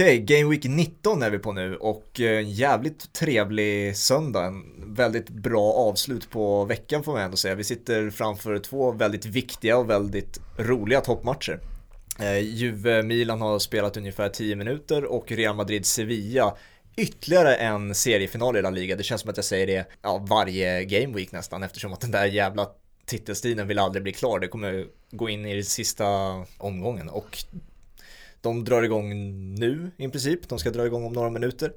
Okej, Game Week 19 är vi på nu och en jävligt trevlig söndag. En väldigt bra avslut på veckan får man ändå säga. Vi sitter framför två väldigt viktiga och väldigt roliga toppmatcher. Eh, Juve-Milan har spelat ungefär 10 minuter och Real Madrid-Sevilla ytterligare en seriefinal i La Liga. Det känns som att jag säger det ja, varje Game Week nästan eftersom att den där jävla titelstriden vill aldrig bli klar. Det kommer gå in i den sista omgången och de drar igång nu i princip. De ska dra igång om några minuter.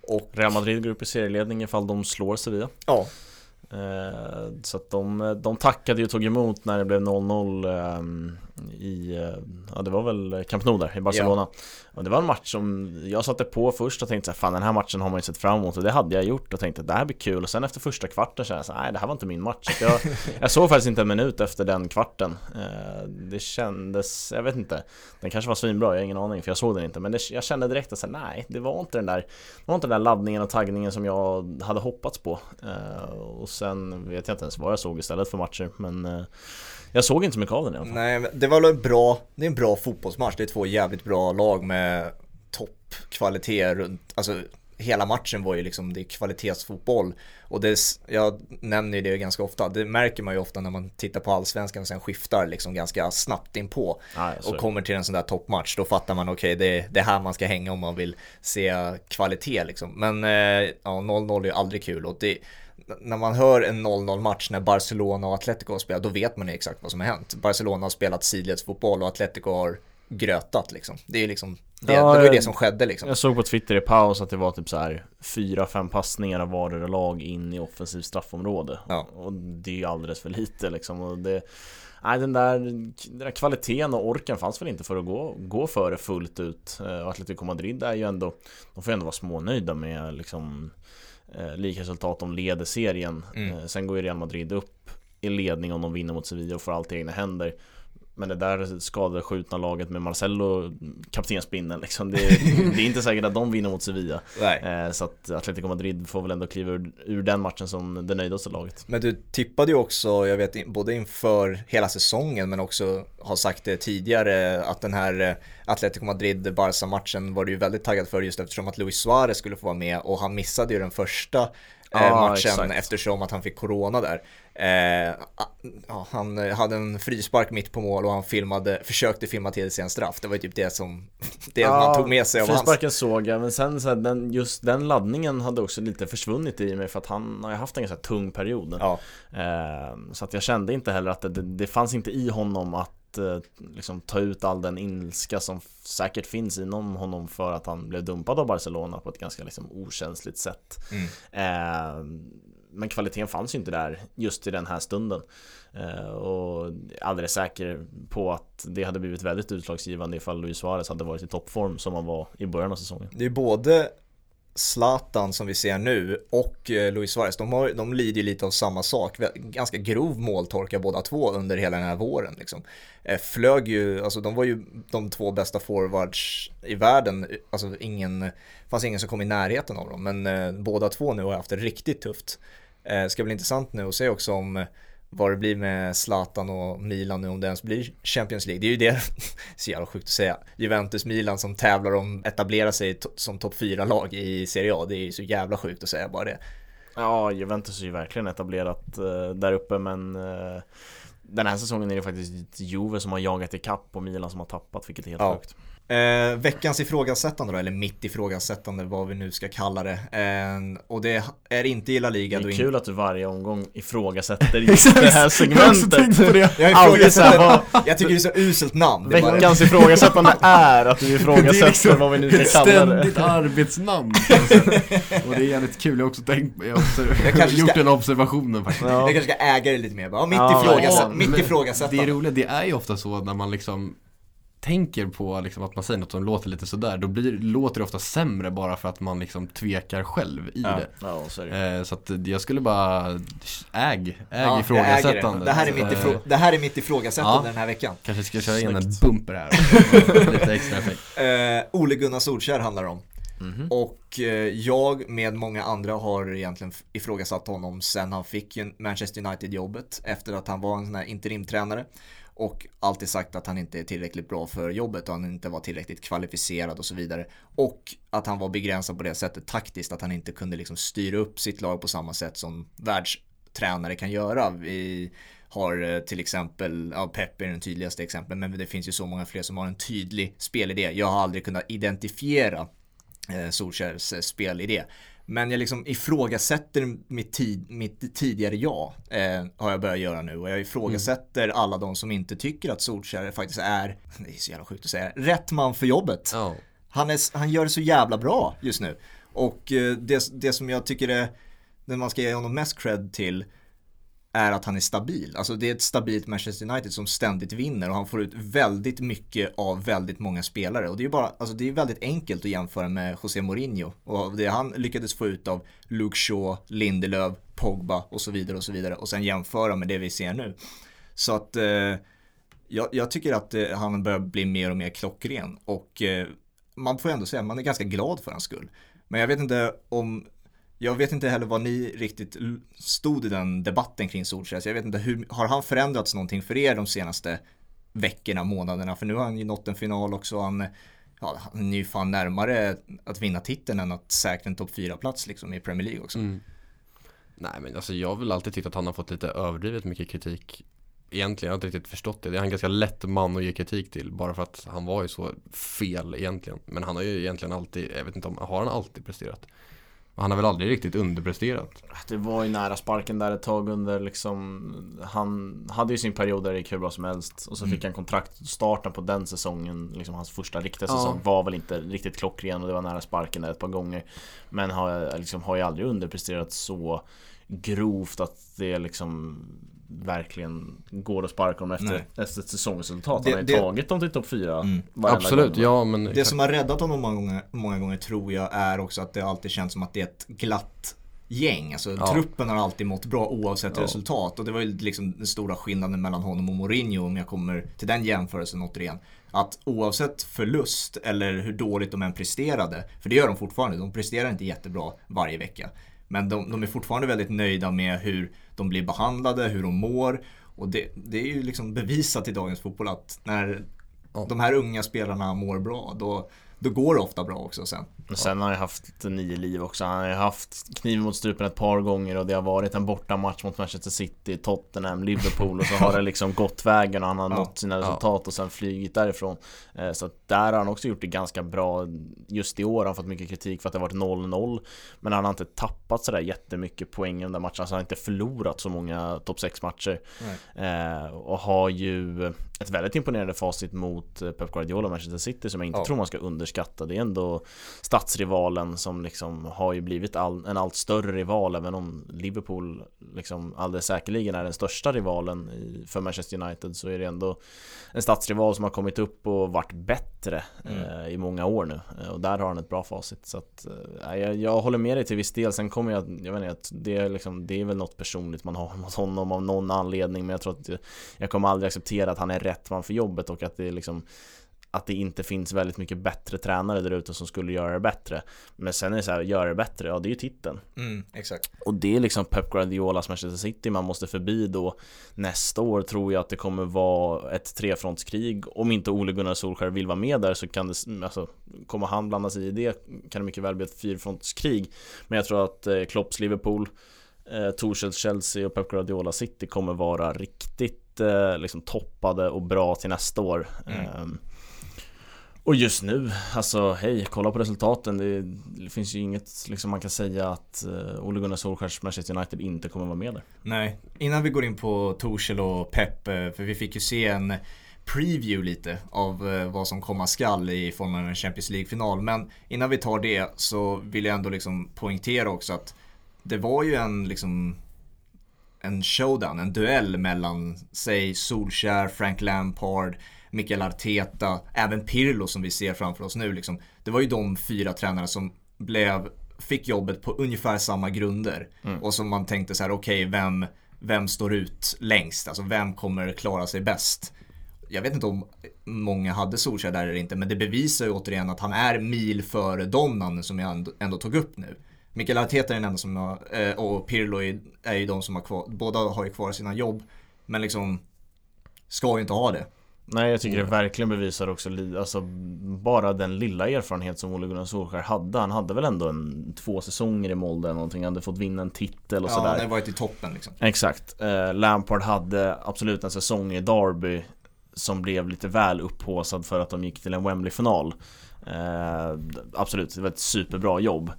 Och... Real Madrid går upp i serieledning ifall de slår Sevilla. Ja. Eh, så att de, de tackade och tog emot när det blev 0-0 ehm, i, eh, ja det var väl Camp Nou där i Barcelona. Ja. Och det var en match som jag satte på först och tänkte så här, fan den här matchen har man ju sett fram emot. Och det hade jag gjort och tänkte att det här blir kul. Och sen efter första kvarten så jag så nej det här var inte min match. Jag, jag såg faktiskt inte en minut efter den kvarten. Eh, Det kändes, jag vet inte. Den kanske var svinbra, jag har ingen aning för jag såg den inte. Men det, jag kände direkt att så här, nej det var inte den där Det var inte den där laddningen och taggningen som jag hade hoppats på. Eh, Och sen vet jag inte ens vad jag såg istället för matcher men jag såg inte så mycket av den i alla fall. Nej, det var väl en bra, det är en bra fotbollsmatch. Det är två jävligt bra lag med toppkvalitet runt, alltså hela matchen var ju liksom, det är kvalitetsfotboll. Och det, jag nämner ju det ganska ofta, det märker man ju ofta när man tittar på allsvenskan och sen skiftar liksom ganska snabbt inpå. Ah, och kommer till en sån där toppmatch, då fattar man okej, okay, det, det är här man ska hänga om man vill se kvalitet liksom. Men eh, ja, 0-0 är ju aldrig kul och det, när man hör en 0-0 match när Barcelona och Atletico har spelat, då vet man ju exakt vad som har hänt. Barcelona har spelat sidledsfotboll och Atletico har grötat liksom. Det är liksom, det, ja, det var ju det som skedde liksom. Jag såg på Twitter i paus att det var typ så här fyra, fem passningar av vardera lag in i offensivt straffområde. Ja. Och det är ju alldeles för lite liksom. Och det, nej, den där, den där kvaliteten och orken fanns väl inte för att gå, gå före fullt ut. Och Atletico Madrid är ju ändå, de får ju ändå vara smånöjda med liksom eh, likresultat, de leder serien. Mm. Eh, sen går ju Real Madrid upp i ledning om de vinner mot Sevilla och får allt i egna händer. Men det där skadeskjutna laget med Marcello kaptensbindeln liksom, det, det, är inte säkert att de vinner mot Sevilla eh, Så att Atletico Madrid får väl ändå kliva ur, ur den matchen som det nöjdaste laget Men du tippade ju också, jag vet både inför hela säsongen men också har sagt det tidigare att den här eh, Atletico Madrid-Barca-matchen var du ju väldigt taggad för just eftersom att Luis Suarez skulle få vara med och han missade ju den första ah, matchen exakt. eftersom att han fick corona där. Eh, ja, han hade en frispark mitt på mål och han filmade, försökte filma till sig en straff. Det var ju typ det som det ja, man tog med sig Frisparken hans... såg jag, men sen så här, den, just den laddningen hade också lite försvunnit i mig för att han har ju haft en ganska tung period. Ja. Eh, så att jag kände inte heller att det, det, det fanns inte i honom att eh, liksom, ta ut all den ilska som säkert finns inom honom för att han blev dumpad av Barcelona på ett ganska liksom, okänsligt sätt. Mm. Eh, men kvaliteten fanns ju inte där just i den här stunden. Eh, och alldeles säker på att det hade blivit väldigt utslagsgivande ifall Luis Suarez hade varit i toppform som han var i början av säsongen. Det är både Zlatan som vi ser nu och eh, Luis Suarez, de, har, de lider ju lite av samma sak. Ganska grov måltorka båda två under hela den här våren. Liksom. Eh, flög ju, alltså de var ju de två bästa forwards i världen. Alltså ingen, fanns ingen som kom i närheten av dem. Men eh, båda två nu har haft det riktigt tufft. Eh, ska bli intressant nu att se också om eh, vad det blir med Zlatan och Milan nu om det ens blir Champions League. Det är ju det, så jävla sjukt att säga, Juventus-Milan som tävlar om att etablera sig som topp 4-lag i Serie A. Det är ju så jävla sjukt att säga bara det. Ja, Juventus är ju verkligen etablerat uh, där uppe men uh, den här säsongen är det faktiskt Juve som har jagat i kapp och Milan som har tappat vilket är helt ja. sjukt. Eh, veckans ifrågasättande då, eller mitt ifrågasättande, vad vi nu ska kalla det. Eh, och det är inte i La Liga. Det är kul in... att du varje omgång ifrågasätter just det här segmentet. Jag, det. jag, ifrågasätter, vad... jag tycker det är så uselt namn. Veckans bara... ifrågasättande är att du ifrågasätter liksom vad vi nu ska kalla det. Ständigt arbetsnamn. och det är jävligt kul, jag har också tänkt jag har också gjort ska... den observationen faktiskt. Ja. Jag kanske ska äga det lite mer, bara, mitt, ja, ifrågasätt, ja, mitt ifrågasättande. Det är roligt, det är ju ofta så när man liksom tänker på liksom att man säger något som låter lite sådär, då blir, låter det ofta sämre bara för att man liksom tvekar själv i ja. det. Ja, så, eh, så att jag skulle bara äg, äg ja, ifrågasättande. Det. Det, här är mitt ifrå det här är mitt ifrågasättande ja. den här veckan. Kanske ska köra in en bumper här, lite extra effekt. Eh, Ole Gunnar Solskär handlar om. Mm -hmm. Och eh, jag med många andra har egentligen ifrågasatt honom sen han fick Manchester United-jobbet efter att han var en sån här interimtränare. Och alltid sagt att han inte är tillräckligt bra för jobbet och han inte var tillräckligt kvalificerad och så vidare. Och att han var begränsad på det sättet taktiskt, att han inte kunde liksom styra upp sitt lag på samma sätt som världstränare kan göra. Vi har eh, till exempel, ja Pep är den tydligaste exemplet, men det finns ju så många fler som har en tydlig spelidé. Jag har aldrig kunnat identifiera eh, eh spelidé. Men jag liksom ifrågasätter mitt, tid, mitt tidigare ja, eh, har jag börjat göra nu. Och jag ifrågasätter mm. alla de som inte tycker att Solskjaer faktiskt är, det är så jävla sjukt att säga, rätt man för jobbet. Oh. Han, är, han gör det så jävla bra just nu. Och eh, det, det som jag tycker är, det man ska ge honom mest cred till, är att han är stabil. Alltså det är ett stabilt Manchester United som ständigt vinner och han får ut väldigt mycket av väldigt många spelare. Och det är ju bara, alltså det är väldigt enkelt att jämföra med José Mourinho och det han lyckades få ut av Luke Shaw, Lindelöf, Pogba och så vidare och så vidare och sen jämföra med det vi ser nu. Så att eh, jag, jag, tycker att eh, han börjar bli mer och mer klockren och eh, man får ändå säga, att man är ganska glad för hans skull. Men jag vet inte om jag vet inte heller vad ni riktigt stod i den debatten kring Solskjaer. Jag vet inte, hur, har han förändrats någonting för er de senaste veckorna, månaderna? För nu har han ju nått en final också. Han, ja, han är ju fan närmare att vinna titeln än att säkra en topp 4-plats liksom i Premier League också. Mm. Nej men alltså jag har väl alltid tyckt att han har fått lite överdrivet mycket kritik Egentligen, jag har inte riktigt förstått det. Det är en ganska lätt man att ge kritik till bara för att han var ju så fel egentligen. Men han har ju egentligen alltid, jag vet inte om, har han alltid presterat? Han har väl aldrig riktigt underpresterat? Det var ju nära sparken där ett tag under liksom Han hade ju sin period där det gick hur bra som helst Och så mm. fick han kontrakt Starten på den säsongen Liksom hans första riktiga säsong ja. var väl inte riktigt klockren Och det var nära sparken där ett par gånger Men har, liksom, har ju aldrig underpresterat så grovt att det liksom verkligen går att sparka dem efter, efter ett säsongsresultat. Det, Han har ju tagit dem till topp 4 mm. Absolut, gång. ja men Det som har räddat honom många gånger, många gånger tror jag är också att det alltid känns som att det är ett glatt gäng. Alltså ja. truppen har alltid mått bra oavsett ja. resultat. Och det var ju liksom den stora skillnaden mellan honom och Mourinho om jag kommer till den jämförelsen återigen. Att oavsett förlust eller hur dåligt de än presterade, för det gör de fortfarande, de presterar inte jättebra varje vecka. Men de, de är fortfarande väldigt nöjda med hur de blir behandlade, hur de mår. Och det, det är ju liksom bevisat i dagens fotboll att när ja. de här unga spelarna mår bra, då, då går det ofta bra också sen. Men sen har han haft nio liv också. Han har haft kniven mot strupen ett par gånger och det har varit en bortamatch mot Manchester City, Tottenham, Liverpool och så har det liksom gått vägen och han har ja. nått sina resultat och sen flygit därifrån. Eh, så där har han också gjort det ganska bra. Just i år har han fått mycket kritik för att det har varit 0-0. Men han har inte tappat sådär jättemycket poäng i de där matcherna. Så han har inte förlorat så många topp 6 matcher. Nej. Eh, och har ju ett väldigt imponerande facit mot eh, Pep Guardiola och Manchester City som jag inte tror man ska underskatta. Det är ändå stadsrivalen som liksom har ju blivit all, en allt större rival även om Liverpool liksom alldeles säkerligen är den största rivalen i, för Manchester United så är det ändå en stadsrival som har kommit upp och varit bättre mm. eh, i många år nu eh, och där har han ett bra facit så att eh, jag, jag, håller med dig till viss del sen kommer jag, jag vet inte, det är liksom, det är väl något personligt man har mot honom av någon anledning men jag tror att jag kommer aldrig acceptera att han är rätt man för jobbet och att det är liksom att det inte finns väldigt mycket bättre tränare där ute som skulle göra det bättre. Men sen är det så här, göra det bättre, ja det är ju titeln. Mm, exakt. Och det är liksom Pep Guardiolas Manchester City man måste förbi då. Nästa år tror jag att det kommer vara ett trefrontskrig. Om inte Ole Gunnar Solskjaer vill vara med där så kan det, alltså kommer han blanda sig i det kan det mycket väl bli ett fyrfrontskrig. Men jag tror att eh, Klopps Liverpool eh, Torshälls Chelsea och Pep Guardiola City kommer vara riktigt eh, liksom toppade och bra till nästa år. Mm. Um, och just nu, alltså hej, kolla på resultaten. Det, det finns ju inget liksom, man kan säga att uh, Ole Gunnar Solskjaers Manchester United inte kommer vara med där. Nej, innan vi går in på Torshäll och Pep, eh, för vi fick ju se en preview lite av uh, vad som komma skall i form av en Champions League-final. Men innan vi tar det så vill jag ändå liksom poängtera också att det var ju en liksom en showdown, en duell mellan, säg Solskjaer, Frank Lampard, Mikael Arteta, även Pirlo som vi ser framför oss nu. Liksom. Det var ju de fyra tränarna som blev, fick jobbet på ungefär samma grunder. Mm. Och som man tänkte så här, okej, okay, vem, vem står ut längst? Alltså vem kommer klara sig bäst? jag vet inte om många hade Solskjaer där eller inte, men det bevisar ju återigen att han är mil före de namnen som jag ändå, ändå tog upp nu. Mikael Arteta är den enda som har, eh, och Pirlo är ju de som har kvar, båda har ju kvar sina jobb. Men liksom, ska ju inte ha det. Nej jag tycker det verkligen bevisar också alltså, bara den lilla erfarenhet som Ole Gunnar Solskjaer hade. Han hade väl ändå en, två säsonger i Molde eller någonting. Han hade fått vinna en titel och ja, sådär. Ja, det varit i toppen liksom. Exakt. Eh, Lampard hade absolut en säsong i Derby som blev lite väl upphåsad för att de gick till en Wembley-final. Eh, absolut, det var ett superbra jobb.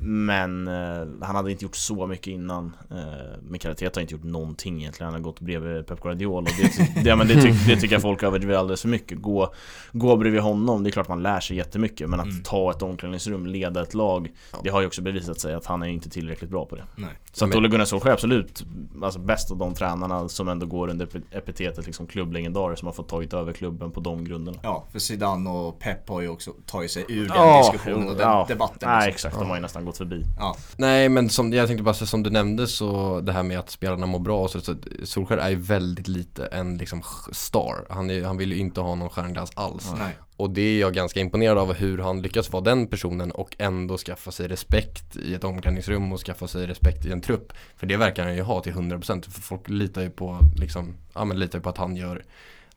Men eh, han hade inte gjort så mycket innan eh, Mikael Arteta har inte gjort någonting egentligen Han har gått bredvid Pep Guardiola och det, det, men det, det tycker jag folk överdriver alldeles för mycket gå, gå bredvid honom, det är klart man lär sig jättemycket Men att mm. ta ett omklädningsrum, leda ett lag ja. Det har ju också bevisat sig att han är inte tillräckligt bra på det Nej. Så att Ole Gunnar Solskjaer är absolut alltså bäst av de tränarna som ändå går under epitetet liksom klubblegendarer som har fått tagit över klubben på de grunderna Ja, för Zidane och Pep har ju också tagit sig ur den ja, diskussionen och den ja, debatten liksom. Nej exakt, de har ju nästan gått förbi ja. Nej men som, jag tänkte bara som du nämnde så det här med att spelarna mår bra och så, så Solskjaer är ju väldigt lite en liksom star Han, är, han vill ju inte ha någon stjärnglans alls Nej. Och det är jag ganska imponerad av hur han lyckas vara den personen och ändå skaffa sig respekt i ett omklädningsrum och skaffa sig respekt i en trupp. För det verkar han ju ha till 100% för folk litar ju på liksom, ja men litar ju på att han gör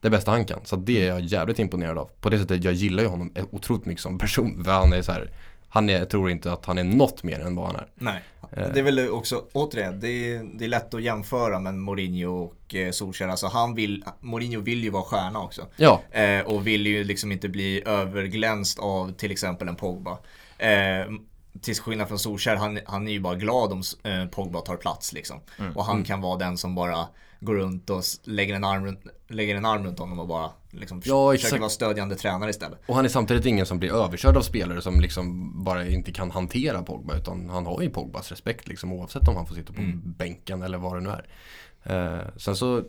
det bästa han kan. Så det är jag jävligt imponerad av. På det sättet, jag gillar ju honom otroligt mycket som person. För han är så här, han är, jag tror inte att han är något mer än vad han är. Nej, eh. det är väl också, återigen, det är, det är lätt att jämföra med Mourinho och eh, Solskjaer. Alltså han vill, Mourinho vill ju vara stjärna också. Ja. Eh, och vill ju liksom inte bli överglänst av till exempel en Pogba. Eh, till skillnad från Solskjaer, han, han är ju bara glad om eh, Pogba tar plats liksom. Mm. Och han mm. kan vara den som bara går runt och lägger en arm, lägger en arm runt honom och bara liksom ja, försöker vara stödjande tränare istället. Och han är samtidigt ingen som blir överkörd av spelare som liksom bara inte kan hantera Pogba utan han har ju Pogbas respekt liksom oavsett om han får sitta på mm. bänken eller vad det nu är. Eh, sen så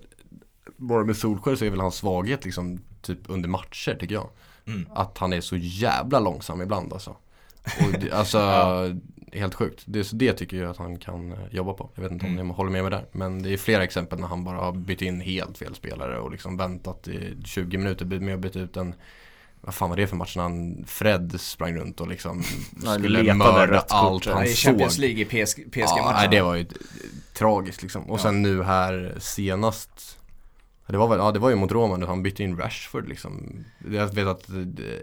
bara med Solskjaer så är väl hans svaghet liksom typ under matcher tycker jag. Mm. Att han är så jävla långsam ibland alltså. Och det, alltså, ja. Helt sjukt. Det, det tycker jag att han kan eh, jobba på. Jag vet inte om mm. ni håller med mig där. Men det är flera exempel när han bara har bytt in helt fel spelare och liksom väntat i 20 minuter med att byta ut en vad fan var det för match när han, Fred sprang runt och liksom skulle mörda allt han såg. Champions League i PSG-matchen. Ja, det var ju tragiskt liksom. Och sen nu här senast det var väl, ja det var ju mot Roma nu, han bytte in Rashford liksom. Jag vet att eh,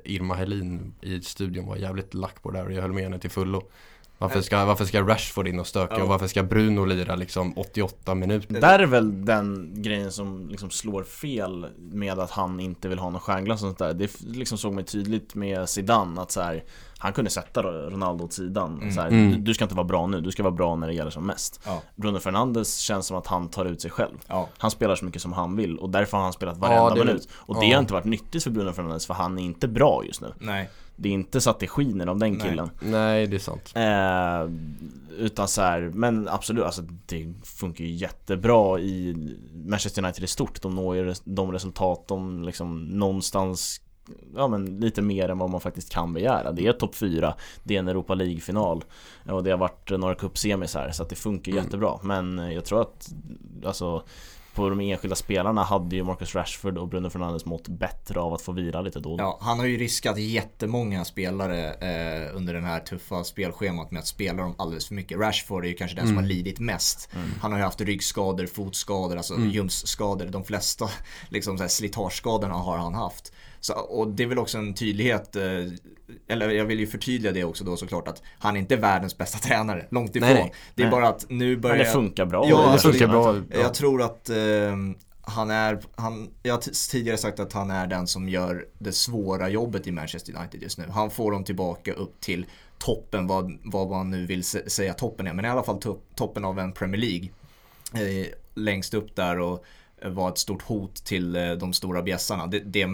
Irma Helin i studion var jävligt lack på det där och jag höll med henne till fullo. Varför ska, varför ska Rashford in och stöka ja. och varför ska Bruno lira liksom 88 minuter? Där är väl den grejen som liksom slår fel med att han inte vill ha någon stjärnglass och sånt där. Det liksom såg man tydligt med Zidane att så här, han kunde sätta Ronaldo åt sidan. Mm. Så här, mm. du, du, ska inte vara bra nu, du ska vara bra när det gäller som mest. Ja. Bruno Fernandes känns som att han tar ut sig själv. Ja. Han spelar så mycket som han vill och därför har han spelat varenda ja, minut. Och det har inte varit nyttigt för Bruno Fernandes för han är inte bra just nu. Nej. Det är inte så att det skiner av den killen. Nej, Nej det är sant. Eh, utan så här, men absolut, alltså det funkar ju jättebra i Manchester United i stort. De når ju de resultat de liksom någonstans ja, men lite mer än vad man faktiskt kan begära. Det är topp 4, det är en Europa League-final och det har varit några cupsemis här så att det funkar mm. jättebra. Men jag tror att alltså på de enskilda spelarna hade ju Marcus Rashford och Bruno Fernandes mått bättre av att få vila lite då. Ja, han har ju riskat jättemånga spelare eh, under den här tuffa spelschemat med att spela dem alldeles för mycket. Rashford är ju kanske den mm. som har lidit mest. Mm. Han har ju haft ryggskador, fotskador, alltså mm. ljumsskador. De flesta liksom, slitageskadorna har han haft. Så, och det är väl också en tydlighet, eh, eller jag vill ju förtydliga det också då såklart att han är inte världens bästa tränare, långt ifrån. Nej, det är nej. bara att nu börjar... Men det funkar bra. Ja, det alltså, funkar bra. Jag tror att eh, han är, han, jag har tidigare sagt att han är den som gör det svåra jobbet i Manchester United just nu. Han får dem tillbaka upp till toppen, vad, vad man nu vill säga toppen är, men i alla fall toppen av en Premier League. Eh, längst upp där och var ett stort hot till eh, de stora bjässarna. Det, det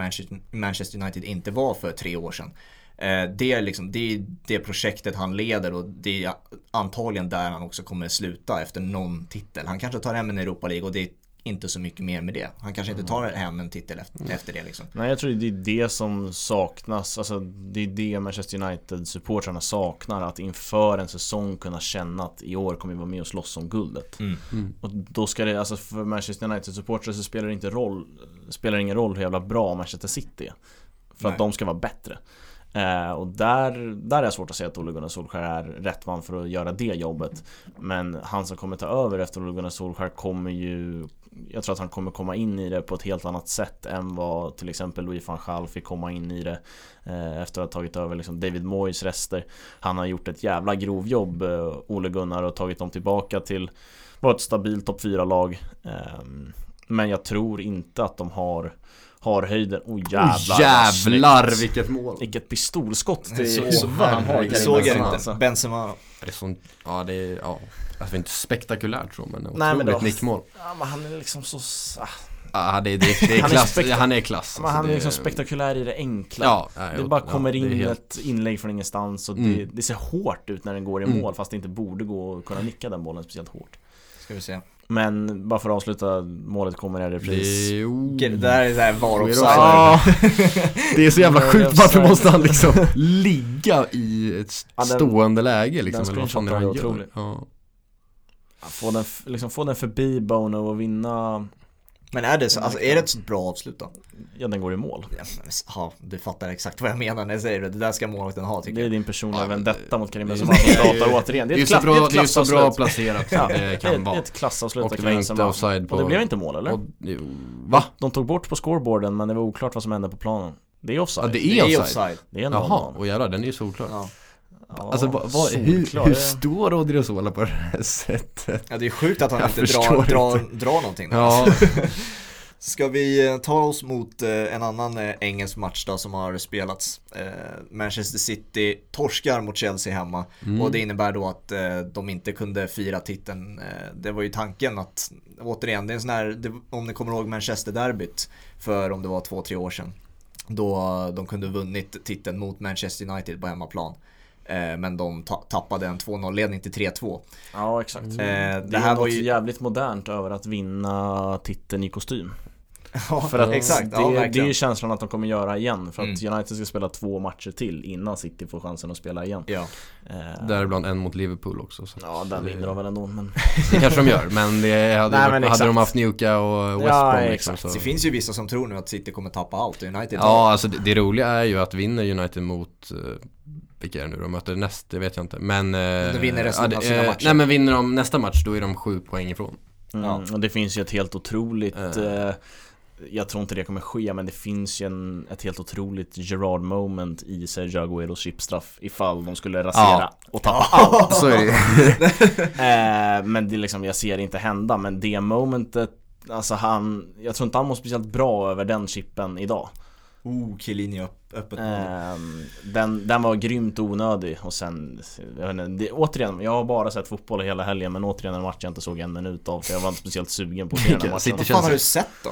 Manchester United inte var för tre år sedan. Eh, det är, liksom, det är det projektet han leder och det är antagligen där han också kommer sluta efter någon titel. Han kanske tar hem en Europa League och det är inte så mycket mer med det. Han kanske inte tar hem en titel efter, efter det liksom. Nej jag tror det är det som saknas. Alltså det är det Manchester United supportrarna saknar. Att inför en säsong kunna känna att i år kommer vi vara med och slåss om guldet. Mm. Mm. Och då ska det, alltså för Manchester United supportrar så spelar det inte roll spelar det ingen roll hur jävla bra Manchester City är. För Nej. att de ska vara bättre. Eh, och där, där är det svårt att säga att Ole Gunnar Solskjaer är rätt man för att göra det jobbet. Men han som kommer ta över efter Ole Gunnar Solskjaer kommer ju Jag tror att han kommer komma in i det på ett helt annat sätt än vad till exempel Louis van Gaal fick komma in i det eh, Efter att ha tagit över liksom David Moyes rester Han har gjort ett jävla grovjobb eh, Ole Gunnar och tagit dem tillbaka till Var ett stabilt topp 4-lag ehm, Men jag tror inte att de har har höjden, oh jävlar oh, jävlar vilket mål! Vilket pistolskott till Så- så- han har. Jag såg Benzema, inte. alltså. Benzema, Det är sånt, ja det är, ja Alltså inte spektakulärt så men Nej, men otroligt då- nickmål Ja men han är liksom så ah, Ja det, det, det är Han är klass, spektak- han är klass men Han alltså, är liksom det- spektakulär i det enkla Ja, nej, Det bara ja, kommer är in helt- ett inlägg från ingenstans och det, Mm. det ser hårt ut när den går i Mm. mål fast det inte borde gå att kunna nicka den bollen speciellt hårt ska vi se. Men bara för att avsluta, målet kommer i Det repris är, oh. Det där är såhär var offside. Ja, det är så jävla sjukt, varför måste han liksom ligga i ett Ja, den- stående läge liksom? den Eller vad fan är det han gör? Ja. få den, liksom, få den förbi Bono och vinna Men är det så, alltså är det ett så bra avslut då? Ja den går i mål Ja, du fattar exakt vad jag menar när jag säger det. Det där ska målvakten ha tycker Det är jag. din personliga Ja, vendetta mot Karim det- Benzema som det- startar återigen Det Det är är ett, så klass, det är bra, det är så bra klassavslut placerat Ja, som det det kan är vara ett klassavslut av det Karim Benzema. offside på Och det blev inte mål eller? och, Va? De tog bort på scoreboarden men det var oklart vad som hände på planen Det är offside Ja det Det är är offside? offside. Det är en Jaha, och jävlar den är ju solklar Ja. Ja, Alltså vad, vad, hur, hur står Odriozola på det här sättet? ja, det är sjukt att han Jag inte drar, drar, inte. drar någonting. då. Ja, Ska vi eh, ta oss mot eh, en annan eh, engelsk match då som har spelats. Manchester City torskar mot Chelsea hemma Mm. och det innebär då att de inte kunde fira titeln. Det var ju tanken att, återigen, det är en sån här, det, om ni kommer ihåg Manchester-derbyt för om det var två, tre år sedan. Då de kunde vunnit titeln mot Manchester United på hemmaplan. Eh, men de ta- tappade en 2-0-ledning till 3-2. Ja exakt Eh, Det, det är här var ju... jävligt modernt över att vinna titeln i kostym Ja, För att exakt, det, ja det är ju känslan att de kommer göra igen För att Mm. United ska spela två matcher till innan City får chansen att spela igen Ja. eh, däribland en mot Liverpool också så. Ja den det- vinner de väl ändå men Det kanske de gör, men det hade, Nej, varit, men hade de haft Newca och West Ja, Brom liksom, exakt. så. Det finns ju vissa som tror nu att City kommer tappa allt United Ja, alltså det, det roliga är ju att vinner United mot uh, vilka är det nu de möter näst, det vet jag inte Men eh, De vinner resten det- av sina eh, matcher. Nej men vinner de nästa match då är de sju poäng ifrån mm, Ja. Och det finns ju ett helt otroligt eh, Jag tror inte det kommer ske men det finns ju en, ett helt otroligt Gerard moment i Sergio Agueros chipstraff Ifall de skulle rasera Ja. och tappa allt Så är det eh, Men det är liksom, jag ser det inte hända men det momentet Alltså han, jag tror inte han mår speciellt bra över den chippen idag Oh, Chiellini upp, öppet. Ehm, den, den var grymt onödig och sen, jag vet inte, det, återigen, jag har bara sett fotboll hela helgen men återigen en match jag inte såg en minut av för jag var inte speciellt sugen på att se den här matchen. Vad fan har du sett då?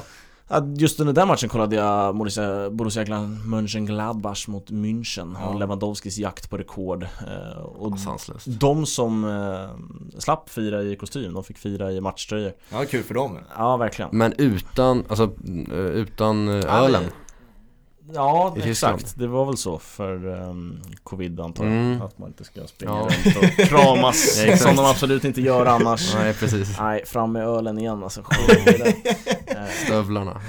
Just under den matchen kollade jag Borussia, Borussia Gla- Mönchengladbach mot München Ja. och Lewandowskis jakt på rekord. Eh, Och Sanslöst de som eh, slapp fira i kostym, de fick fira i matchtröjor. Ja, kul för dem. Ja, verkligen. Men utan, alltså eh, utan Ja, ölen Ja, exakt. Det var väl så för um, covid antar jag. Mm. Att man inte ska springa Ja. runt och kramas Ja, som de absolut inte gör annars. Nej precis Nej, fram med ölen igen alltså. Stövlarna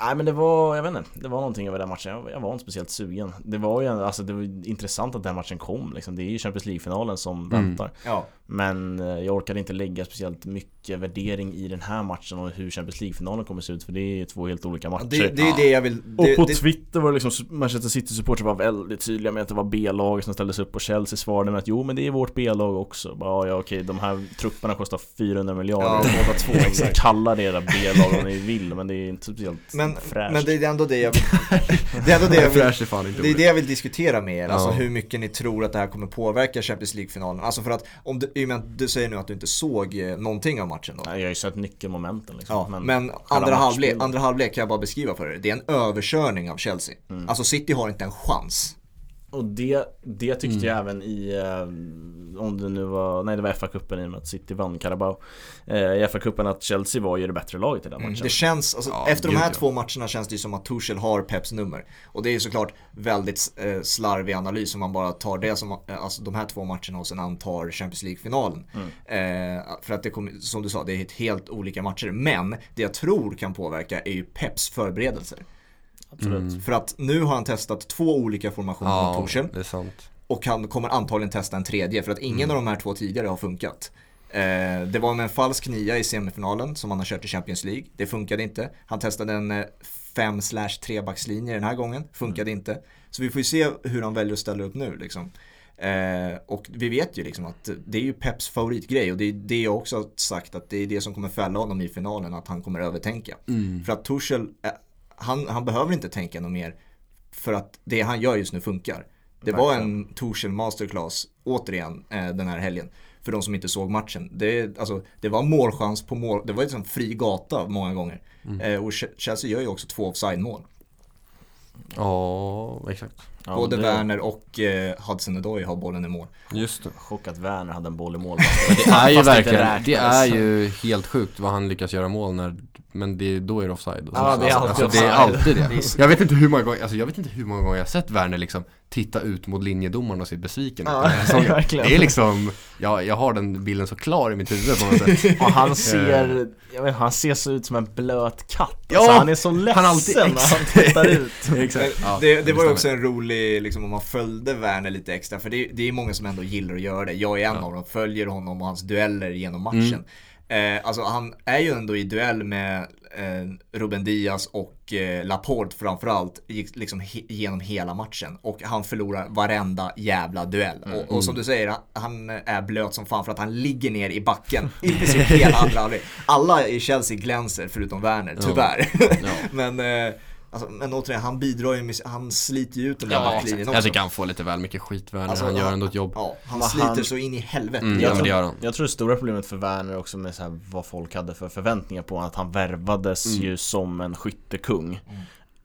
Nej men det var, jag vet inte, det var någonting över den matchen. Jag, jag var inte speciellt sugen. Det var ju, alltså det var intressant att den matchen kom liksom. Det är ju Champions League-finalen som Mm. väntar. Ja, Men eh, jag orkade inte lägga speciellt mycket värdering i den här matchen och hur Champions League-finalen kommer se ut. För det är två helt olika matcher. det, det är det jag vill... Det, Och på det, Twitter var det liksom Manchester City-supportrar var väldigt tydliga med att det var B-lag som ställdes upp och Chelsea svarade med att jo men det är vårt B-lag också. Bara, ja, ja okej, de här trupperna kostar 400 miljarder Ja. båda två. Exakt. Kalla det era B-lag om ni vill men det är inte speciellt men, fräscht. men det är ändå det jag vill... Det är ändå det jag vill... Fräsch Det är det jag vill diskutera med er, alltså hur mycket ni tror att det här kommer påverka Champions League-finalen. Alltså för att, om du, i och med att du säger nu att du inte såg eh, någonting av matchen då. Nej, jag har ju sett nyckelmomenten liksom. Ja, men, andra, själva halvlek, andra halvlek kan jag bara beskriva för er. Det är en överkörning av Chelsea. Mm. Alltså City har inte en chans. Och det, det tyckte mm. jag även i, eh, om det nu var, nej det var FA-cupen i och med att City vann Carabao. Eh, I FA-cupen att Chelsea var ju det bättre laget i den matchen. Mm, Det känns, alltså, ja, efter de här två matcherna känns det ju som att Tuchel har Peps nummer. Och det är ju såklart väldigt eh, slarvig analys om man bara tar det som, eh, alltså de här två matcherna och sen antar Champions League-finalen. Mm. eh, För att det kommer, som du sa, det är helt olika matcher. Men det jag tror kan påverka är ju Peps förberedelser Absolut. Mm. För att nu har han testat två olika formationer ja, mot Torshäll. det är sant. Och han kommer antagligen testa en tredje för att ingen mm. av de här två tidigare har funkat. Eh, det var med en falsk nia i semifinalen som han har kört i Champions League. Det funkade inte. Han testade en 5 slash 3 backslinje den här gången. Funkade mm. inte. Så vi får ju se hur han väljer att ställa upp nu liksom. Eh, och vi vet ju liksom att det är ju Peps favoritgrej och det är det jag också har sagt att det är det som kommer fälla honom i finalen, att han kommer övertänka. Mm. För att Torshäll han, han behöver inte tänka något mer för att det han gör just nu funkar. Det var en Torshäll masterclass återigen eh, den här helgen. För de som inte såg matchen. Det, alltså, det var målchans på mål. Det var liksom fri gata många gånger. Mm. Eh, och Chelsea gör ju också två offside-mål. Ja, exakt. Ja, Både det... Werner och eh, Hudson-Odoi har bollen i mål. Just det. Chock att Werner hade en boll i mål. det är ju verkligen, det är ju helt sjukt vad han lyckas göra mål när men det, då är det offside. Ja, det är alltid alltså, offside. Det är alltid det. Jag vet inte hur många gånger, alltså jag vet inte hur många gånger jag har sett Werner liksom titta ut mot linjedomaren och se besviken ja, Det är liksom, jag, jag har den bilden så klar i mitt huvud på något sätt. Och han ser, jag vet, han ser så ut som en blöt katt. Ja, alltså, han är så ledsen han alltid, när han tittar ut. exakt. Ja, det, det var ju också en rolig, liksom om man följde Werner lite extra, för det, det är många som ändå gillar att göra det. Jag är en ja. av dem, följer honom och hans dueller genom matchen. Mm. Eh, alltså han är ju ändå i duell med eh, Ruben Diaz och eh, Laporte framförallt gick liksom he genom hela matchen. Och han förlorar varenda jävla duell. Mm. Och, och, som du säger, han är blöt som fan för att han ligger ner i backen i princip hela andra halvlek. Alla i Chelsea glänser förutom Werner, tyvärr. Ja. Ja. Men eh, Alltså, men återigen, han bidrar ju med, han sliter ju ut den där ja, backlinjen också. Jag tycker han får lite väl mycket skit Werner, alltså, han gör ändå ett jobb. Ja, han men sliter han... så in i helvete. Mm, jag, tror, jag, jag tror det stora problemet för Werner också med så här, vad folk hade för förväntningar på att han värvades mm. ju som en skyttekung. Mm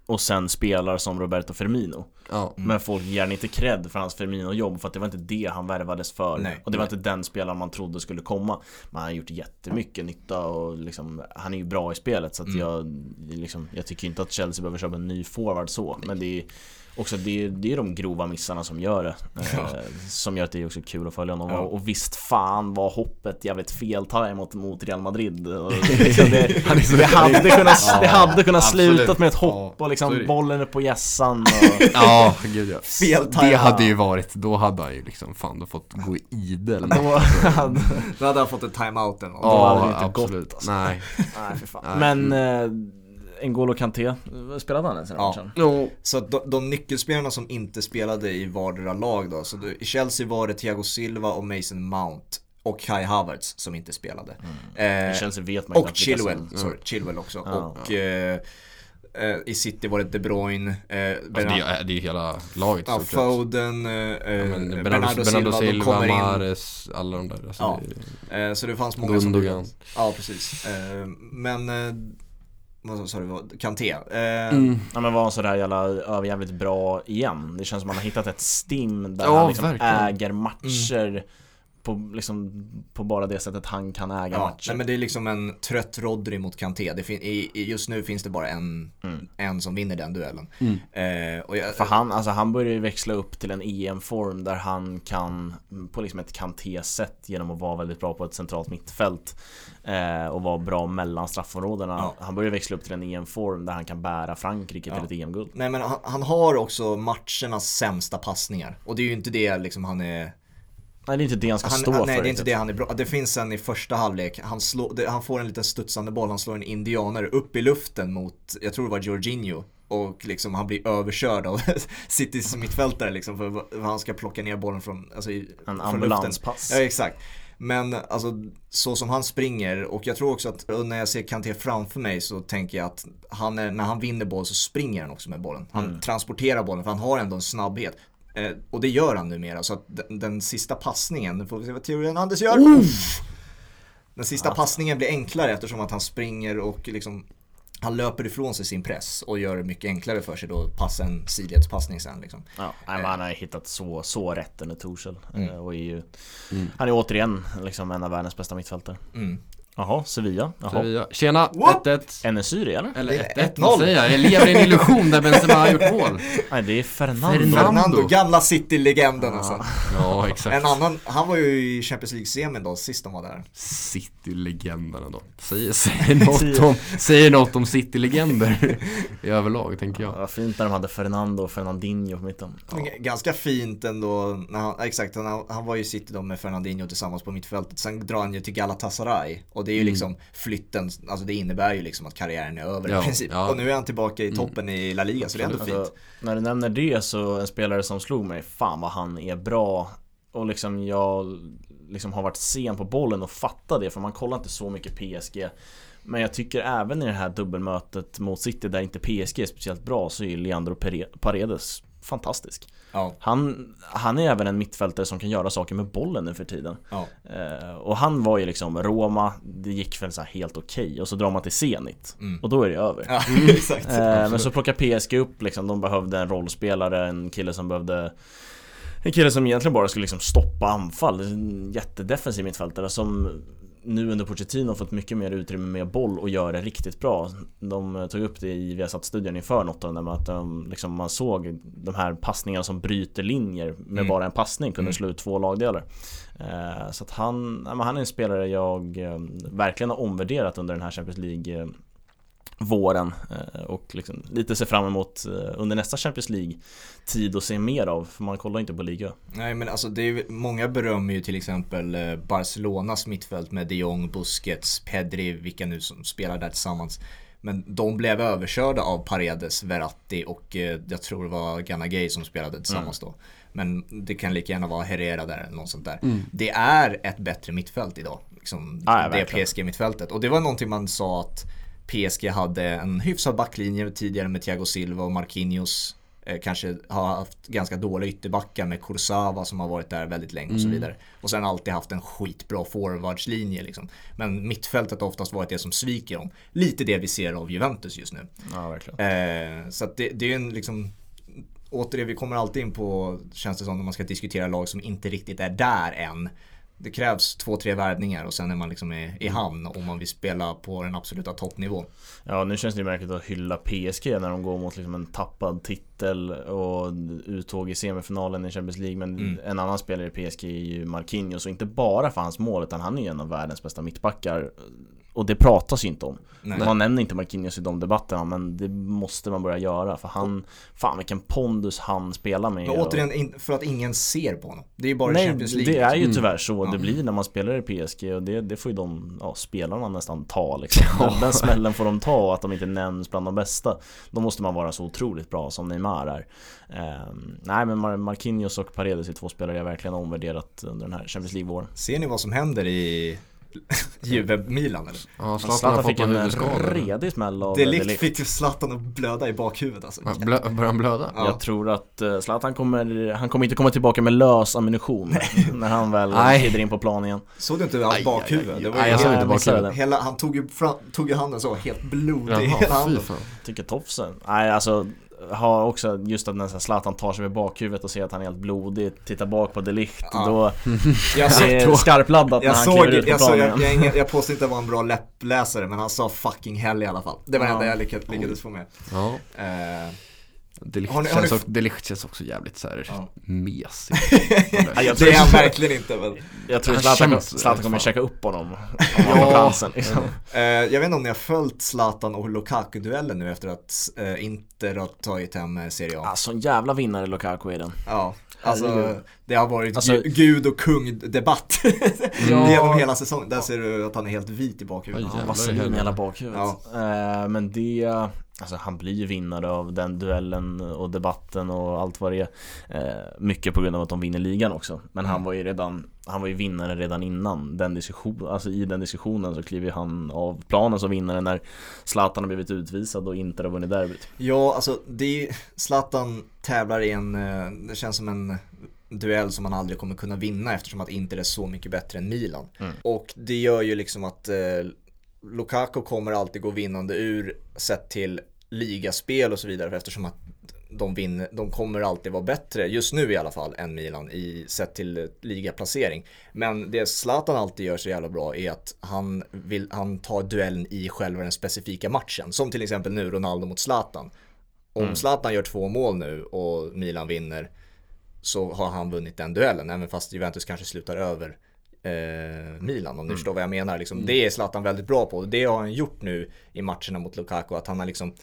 och sen spelar som Roberto Firmino. Ja. Men folk ger inte cred för hans Firmino-jobb för att det var inte det han värvades för. Nej, och det var nej. inte den spelaren man trodde skulle komma. Men han har gjort jättemycket nytta och liksom, han är ju bra i spelet så att mm. jag, liksom, jag tycker inte att Chelsea behöver köpa en ny forward så. Men det är också det, det är de grova missarna som gör det. Ja. Eh, som gör att det är också kul att följa honom. Ja. Och, visst fan var hoppet jävligt feltajmat mot Real Madrid. Liksom det, det, hade kunnat, ja, det hade kunnat slutat med ett hopp och liksom bollen är på gässan. Och... ja, gud ja. Feltajmat. Det hade ju varit, då hade han ju liksom fan då fått gå idel. Då hade, då hade han fått en timeout eller något. Ja, då hade det inte absolut. gått alltså. Nej. Nej, för fan. Nej. Men eh, N'Golo Kanté, spelade han ens i den matchen? Ja. Så de, de nyckelspelarna som inte spelade i vardera lag då, så i Chelsea var det Thiago Silva och Mason Mount och Kai Havertz som inte spelade. Mm. Eh, Chelsea vet man och Chilwell, som... sorry, Chilwell också. Ja, och ja. Eh, eh, i City var det De Bruyne. Eh, alltså det, är, det är hela laget ja, Foden, eh, ja, Bernardo, Bernardo, Silva, Silva de Mares, alla de där. Alltså ja. det, eh, så det fanns många Gundogan. som... Ja, precis. Eh, men vad sa du, Kanté. Eh, mm. Ja men var han sådär jävla överjävligt bra igen? Det känns som att man har hittat ett stim där ja, han liksom äger matcher mm. På, liksom, på bara det sättet han kan äga ja, matcher. Nej, men det är liksom en trött Rodri mot Kanté. Det i, just nu finns det bara en, mm. en som vinner den duellen. Mm. Eh, och jag, För han, alltså, han börjar ju växla upp till en EM-form där han kan, på liksom ett Kanté-sätt genom att vara väldigt bra på ett centralt mittfält Eh, och vara bra mellan straffområdena. Ja. Han börjar växla upp till en EM-form där han kan bära Frankrike ja. till ett EM-guld. Nej men han, han, har också matchernas sämsta passningar. Och det är ju inte det liksom han är Nej det är inte det han ska han, stå han, för. Nej det är inte det han är bra. Det finns en i första halvlek. Han, slår, det, han får en liten studsande boll. Han slår en indianare upp i luften mot, jag tror det var Jorginho. Och liksom han blir överkörd av Citys mittfältare liksom för han ska plocka ner bollen från, alltså, en från ambulanspass. Ja exakt. Men alltså så som han springer och jag tror också att när jag ser Kanté framför mig så tänker jag att han är, när han vinner boll så springer han också med bollen. Han mm. transporterar bollen för han har ändå en snabbhet. Eh, och det gör han numera så att den, den sista passningen, nu får vi se vad Theo Hernandez gör. Uff! Den sista ja. passningen blir enklare eftersom att han springer och liksom han löper ifrån sig sin press och gör det mycket enklare för sig då att passa en sidledspassning sen liksom. Ja, han har hittat så, så rätt under Torshäll mm. och är ju, mm. Han är återigen liksom en av världens bästa mittfältare. Mm. Jaha, Sevilla. Jaha. Sevilla. Tjena, 1-1. Enesyri eller? Eller 1-1, vad säger jag? Jag lever i en illusion där Benzema har gjort mål. Nej, det är Fernando. Fernando, Fernando gamla City-legenden alltså. Ja, exakt. En annan, han var ju i Champions League-semin då, sist de var där. City-legenderna då. Säger, säger, något om, säger något om City-legender i överlag, tänker jag. Ja, fint när de hade Fernando och Fernandinho på mitten. Ja. Ganska fint ändå, när han, exakt, han, han var ju i City då med Fernandinho tillsammans på mittfältet. Sen drar han ju till Galatasaray och det är ju mm. liksom flytten, alltså det innebär ju liksom att karriären är över ja, i princip. Ja. Och nu är han tillbaka i mm. toppen mm. i La Liga så det är ändå alltså, fint. När du nämner det så en spelare som slog mig, fan vad han är bra. Och liksom jag liksom har varit sen på bollen och fatta det för man kollar inte så mycket PSG. Men jag tycker även i det här dubbelmötet mot City där inte PSG är speciellt bra så är Leandro Paredes fantastisk. Ja. Han, han är även en mittfältare som kan göra saker med bollen nu för tiden. Ja. Eh, och han var ju liksom Roma, det gick väl så helt okej okay, och så drar man till Zenit mm. och då är det över. Ja, eh, men så plockar PSG upp liksom, de behövde en rollspelare, en kille som behövde en kille som egentligen bara skulle liksom stoppa anfall, en jättedefensiv mittfältare som nu under Pochettino fått mycket mer utrymme med boll och gör det riktigt bra. De tog upp det i Viasat-studion inför något av dem att de, liksom, man såg de här passningarna som bryter linjer med mm. bara en passning kunde mm. slå ut två lagdelar. Eh, så att han, han är en spelare jag eh, verkligen har omvärderat under den här Champions League eh, våren eh, och liksom lite se fram emot eh, under nästa Champions League tid att se mer av för man kollar inte på liga. Nej men alltså det är många berömmer ju till exempel eh, Barcelonas mittfält med de Jong, Busquets, Pedri, vilka nu som spelar där tillsammans. Men de blev överkörda av Paredes, Verratti och jag tror det var Gana Gay som spelade tillsammans mm. då. Men det kan lika gärna vara Herrera där eller något sånt där. Mm. Det är ett bättre mittfält idag. Liksom, ah, det PSG-mittfältet. Och det var någonting man sa att PSG hade en hyfsad backlinje tidigare med Thiago Silva och Marquinhos. Eh, kanske har haft ganska dåliga ytterbackar med Kursava som har varit där väldigt länge och så mm. vidare. Och sen alltid haft en skitbra forwardslinje liksom. Men mittfältet har oftast varit det som sviker dem. Lite det vi ser av Juventus just nu. Ja, verkligen. Eh, så det, det är en liksom Återigen, vi kommer alltid in på, känns det som, när man ska diskutera lag som inte riktigt är där än det krävs två, tre värvningar och sen är man liksom i, i hamn om man vill spela på den absoluta toppnivån. Ja, nu känns det märkligt att hylla PSG när de går mot liksom en tappad titel och uttåg i semifinalen i Champions League. Men mm. en annan spelare i PSG är ju Marquinhos och inte bara för hans mål utan han är ju en av världens bästa mittbackar och det pratas ju inte om. Nej. Man nämner inte Marquinhos i de debatterna men det måste man börja göra för han, fan vilken pondus han spelar med. Men återigen, för att ingen ser på honom. Det är ju bara Nej, Champions League. det är ju tyvärr så mm. det blir när man spelar i PSG och det, det får ju de, ja, spelarna nästan ta liksom. Den, den smällen får de ta, att de inte nämns bland de bästa. Då måste man vara så otroligt bra som Neymar är. Um, nej men Mar Marquinhos och Paredes är två spelare jag verkligen har omvärderat under den här Champions League-våren. Ser ni vad som händer i Juve-Milan eller? Ja, Zlatan, Zlatan fick en redig smäll av Delikt fick Zlatan att blöda i bakhuvudet alltså. Blö, börjar han blöda? Ja. Jag tror att uh, Zlatan kommer, han kommer inte komma tillbaka med lös ammunition när han väl kliver in på plan igen. Såg du inte hans bakhuvud? Det var Nej, jag såg inte bakhuvudet. Hela, han tog ju, fram, tog ju handen så, helt blodig i hela handen. Tycker tofsen. Nej alltså har också just att när Zlatan tar sig med bakhuvudet och ser att han är helt blodig, tittar bak på Delicht, ja. då jag det är skarpladdat när han såg, kliver ut på jag, jag, jag, jag, jag påstår inte att han var en bra läppläsare, men han sa fucking hell i alla fall. Det var det ja. enda jag lyckades, lyckades få med. Ja. Uh, Delicht, har ni, har känns, också, Delicht känns också jävligt såhär ja. mesig Det är han verkligen inte men Jag tror Zlatan, Zlatan kommer käka upp honom Om han får chansen liksom. uh, Jag vet inte om ni har följt Zlatan och Lukaku-duellen nu efter att uh, Inter har tagit hem eh, Serie A Alltså en jävla vinnare Lukaku är den Ja Alltså det har varit alltså, gud och kung-debatt ja. genom hela säsongen. Där ser du att han är helt vit i bakhuvudet. Ja, Vaselin i hela bakhuvudet. Ja. Uh, men det, Alltså han blir ju vinnare av den duellen och debatten och allt vad det är eh, Mycket på grund av att de vinner ligan också Men han mm. var ju redan Han var ju vinnare redan innan den diskussionen Alltså i den diskussionen så kliver han av planen som vinnare när Zlatan har blivit utvisad och inte har vunnit derbyt Ja alltså det är Zlatan tävlar i en eh, Det känns som en duell som man aldrig kommer kunna vinna eftersom att Inter är så mycket bättre än Milan. Mm. Och det gör ju liksom att eh, Lukaku kommer alltid gå vinnande ur sett till ligaspel och så vidare eftersom att de, vinner, de kommer alltid vara bättre, just nu i alla fall, än Milan i sett till ligaplacering. Men det Zlatan alltid gör så jävla bra är att han, vill, han tar duellen i själva den specifika matchen. Som till exempel nu Ronaldo mot Zlatan. Om mm. Zlatan gör två mål nu och Milan vinner så har han vunnit den duellen, även fast Juventus kanske slutar över eh, Milan om ni mm. förstår vad jag menar. Liksom, mm. Det är Zlatan väldigt bra på och det har han gjort nu i matcherna mot Lukaku, att han har liksom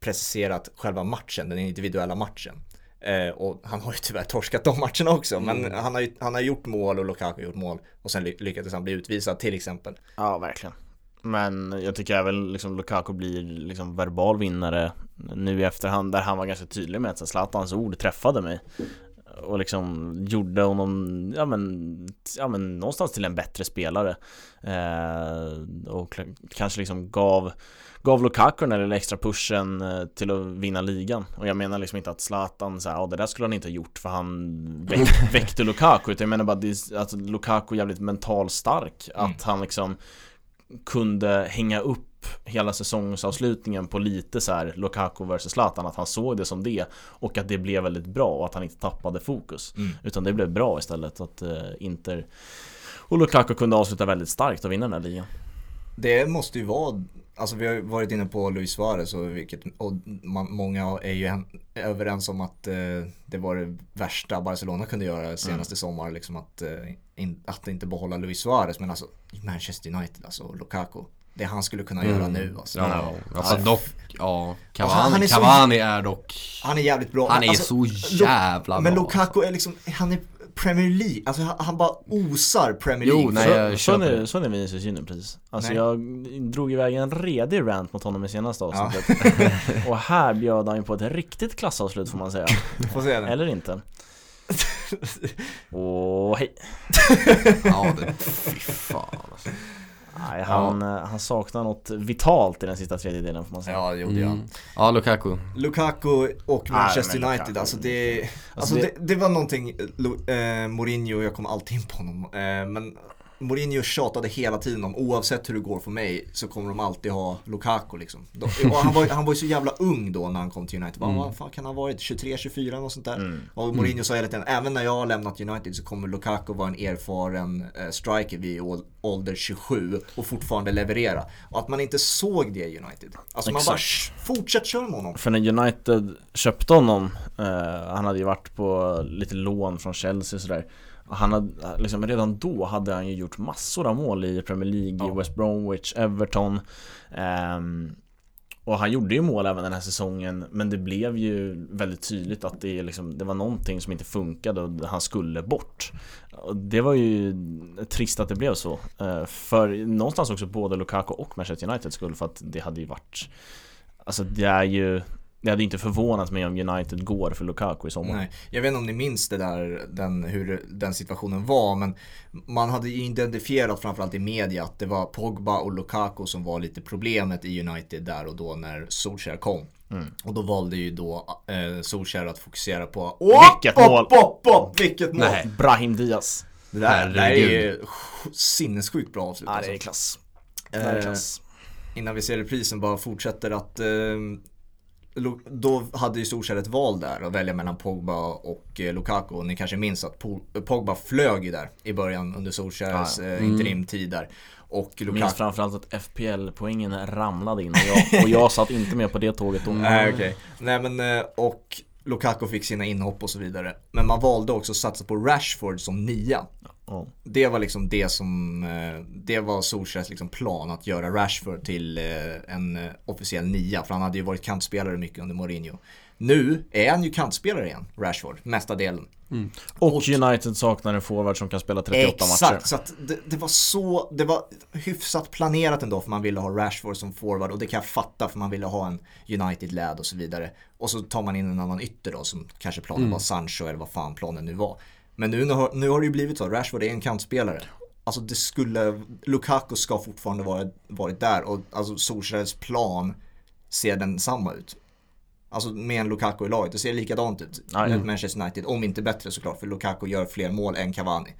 preciserat själva matchen, den individuella matchen. Eh, och han har ju tyvärr torskat de matcherna också, men mm. han, har ju, han har gjort mål och Lukaku har gjort mål och sen lyckades han bli utvisad till exempel. Ja, verkligen. Men jag tycker även liksom Lukaku blir liksom verbal vinnare nu i efterhand där han var ganska tydlig med att Zlatans ord träffade mig och liksom gjorde honom, ja men, ja men någonstans till en bättre spelare. Eh, och kanske liksom gav gav Lukaku den där extra pushen eh, till att vinna ligan. Och jag menar liksom inte att Zlatan såhär, ja det där skulle han inte ha gjort för han väck, väckte Lukaku. Utan jag menar bara att Lukaku är jävligt mental stark mm. att han liksom kunde hänga upp hela säsongsavslutningen på lite så här Lukaku vs Zlatan Att han såg det som det Och att det blev väldigt bra och att han inte tappade fokus mm. Utan det blev bra istället att uh, Inter Och Lukaku kunde avsluta väldigt starkt och vinna den här ligan Det måste ju vara Alltså vi har varit inne på Luis Suarez och, vilket, och man, många är ju en, överens om att eh, det var det värsta Barcelona kunde göra senaste mm. sommar. Liksom att, eh, in, att inte behålla Luis Suarez. Men alltså Manchester United, alltså Lukaku det han skulle kunna göra mm. nu alltså. Ja, alltså dock, ja, Cavani, alltså, han är, Cavani så, är dock Han är jävligt bra Han är alltså, så jävla bra Men Lukaku är liksom, han är Premier League, alltså han bara osar Premier League Jo, nej, jag så, så, är, så är Vinicius Junior precis Alltså nej. jag drog iväg en redig rant mot honom i senaste avsnittet ja. Och här bjöd han ju på ett riktigt klassavslut får man säga Får se det. Eller inte Och hej Ja, det, fy fan alltså. Nej, han, ja. Eh, han saknar något vitalt i den sista tredjedelen får man säga Ja, det gjorde mm. han Ja, Lukaku Lukaku och Manchester Nej, United, alltså det Alltså, alltså det, det, det, var någonting, eh, Mourinho, jag kommer alltid in på honom eh, Men Mourinho tjatade hela tiden om oavsett hur det går för mig så kommer de alltid ha Lukaku liksom. Och han, var, han var ju så jävla ung då när han kom till United. Mm. Vad fan kan han ha varit? 23, 24 och sånt där. Mm. Och Mourinho mm. sa hela tiden, även när jag har lämnat United så kommer Lukaku vara en erfaren eh, striker vid ålder 27 och fortfarande leverera. Och att man inte såg det i United. Alltså Exakt. man bara fortsätt köra med honom. För när United köpte honom, eh, han hade ju varit på lite lån från Chelsea och sådär han hade, liksom, redan då hade han ju gjort massor av mål i Premier League, ja. i West Bromwich, Everton. Um, Och han gjorde ju mål även den här säsongen Men det blev ju väldigt tydligt att det, liksom, det var någonting som inte funkade och han skulle bort. Och Det var ju trist att det blev så. Uh, För någonstans också både Lukaku och Manchester United skull för att det hade ju varit Alltså det är ju det hade inte förvånat mig om United går för Lukaku i sommar. Nej, jag vet inte om ni minns det där, den, hur den situationen var, men man hade ju identifierat framförallt i media att det var Pogba och Lukaku som var lite problemet i United där och då när Solskjaer kom. Mm. Och då valde ju då eh, Solskjaer att fokusera på Vilket mål! Op, op, op, vilket mål! Nej. Brahim Diaz. Det där, det där är sinnessjukt bra avslut. Ja, det är alltså. klass. Det är klass. Eh, innan vi ser reprisen bara fortsätter att eh, då hade ju Solskjaer ett val där att välja mellan Pogba och eh, Lukaku. Och ni kanske minns att Pogba flög ju där i början under Solskjaers ah, mm. interimtid där. Och Lukaku... Minns framförallt att FPL-poängen ramlade in och jag, och jag satt inte med på det tåget då. Nej. Okay. Nej men eh, och Lukaku fick sina inhopp och så vidare. Men man valde också att satsa på Rashford som nia. Det var liksom det som, eh, det var Solskjaers liksom plan att göra Rashford till eh, en eh, officiell nia. För han hade ju varit kantspelare mycket under Mourinho. Nu är han ju kantspelare igen, Rashford, mesta delen. Mm. Och, och, United saknar en forward som kan spela 38 exakt, matcher. Exakt, så att det, det, var så, det var hyfsat planerat ändå för man ville ha Rashford som forward och det kan jag fatta för man ville ha en United-lad och så vidare. Och så tar man in en annan ytter då som kanske planen mm. var Sancho eller vad fan planen nu var. Men nu, nu har det ju blivit så, Rashford är en kantspelare. Alltså det skulle, Lukaku ska fortfarande vara, varit där och alltså Solskjaers plan ser den samma ut. Alltså med en Lukaku i laget, det ser likadant ut. Mm. Manchester United, om inte bättre såklart, för Lukaku gör fler mål än Cavani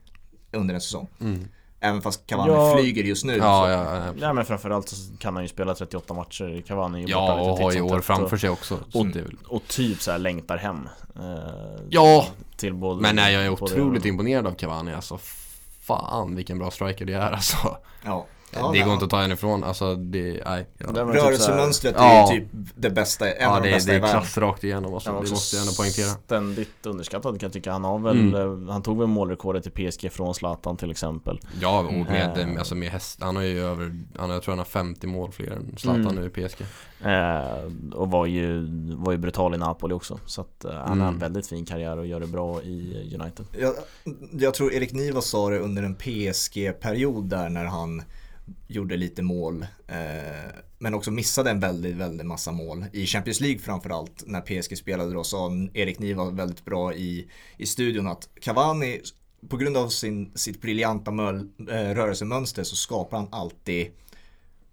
under en säsong. Mm. Även fast Cavani ja, flyger just nu. Ja, ja, ja. ja, men framförallt så kan han ju spela 38 matcher. Cavani Ja, och har ju år framför sig också. Och, och, typ så här längtar hem. Eh, ja, till både, men nej, jag är otroligt imponerad av Cavani alltså. Fan vilken bra striker det är alltså. Ja. Ja, det går inte att ta en ifrån, alltså det, nej. Ja. Rörelsemönstret typ är ju typ det bästa, en ja, av de bästa i världen. Ja, det är klass rakt igenom alltså. det måste jag ändå poängtera. Ständigt underskattad kan jag tycka. Han har väl, mm. han tog väl målrekordet i PSG från Zlatan till exempel. Ja, och med, äh, alltså med häst, han har ju över, han, jag tror han har 50 mål fler än Zlatan mm. nu i PSG. Eh, och var ju, var ju brutal i Napoli också. Så att eh, han mm. har en väldigt fin karriär och gör det bra i United. Jag, jag tror Erik Niva sa det under en PSG-period där när han gjorde lite mål. Eh, men också missade en väldigt, väldigt massa mål. I Champions League framförallt när PSG spelade då sa Erik Niva väldigt bra i, i studion att Cavani på grund av sin, sitt briljanta möl, eh, rörelsemönster så skapar han alltid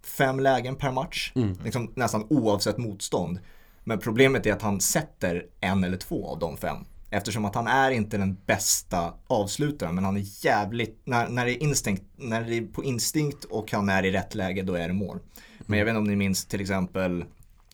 fem lägen per match. Mm. Liksom nästan oavsett motstånd. Men problemet är att han sätter en eller två av de fem. Eftersom att han är inte den bästa avslutaren men han är jävligt, när, när, det, är instinkt, när det är på instinkt och han är i rätt läge då är det mål. Men jag vet inte om ni minns till exempel,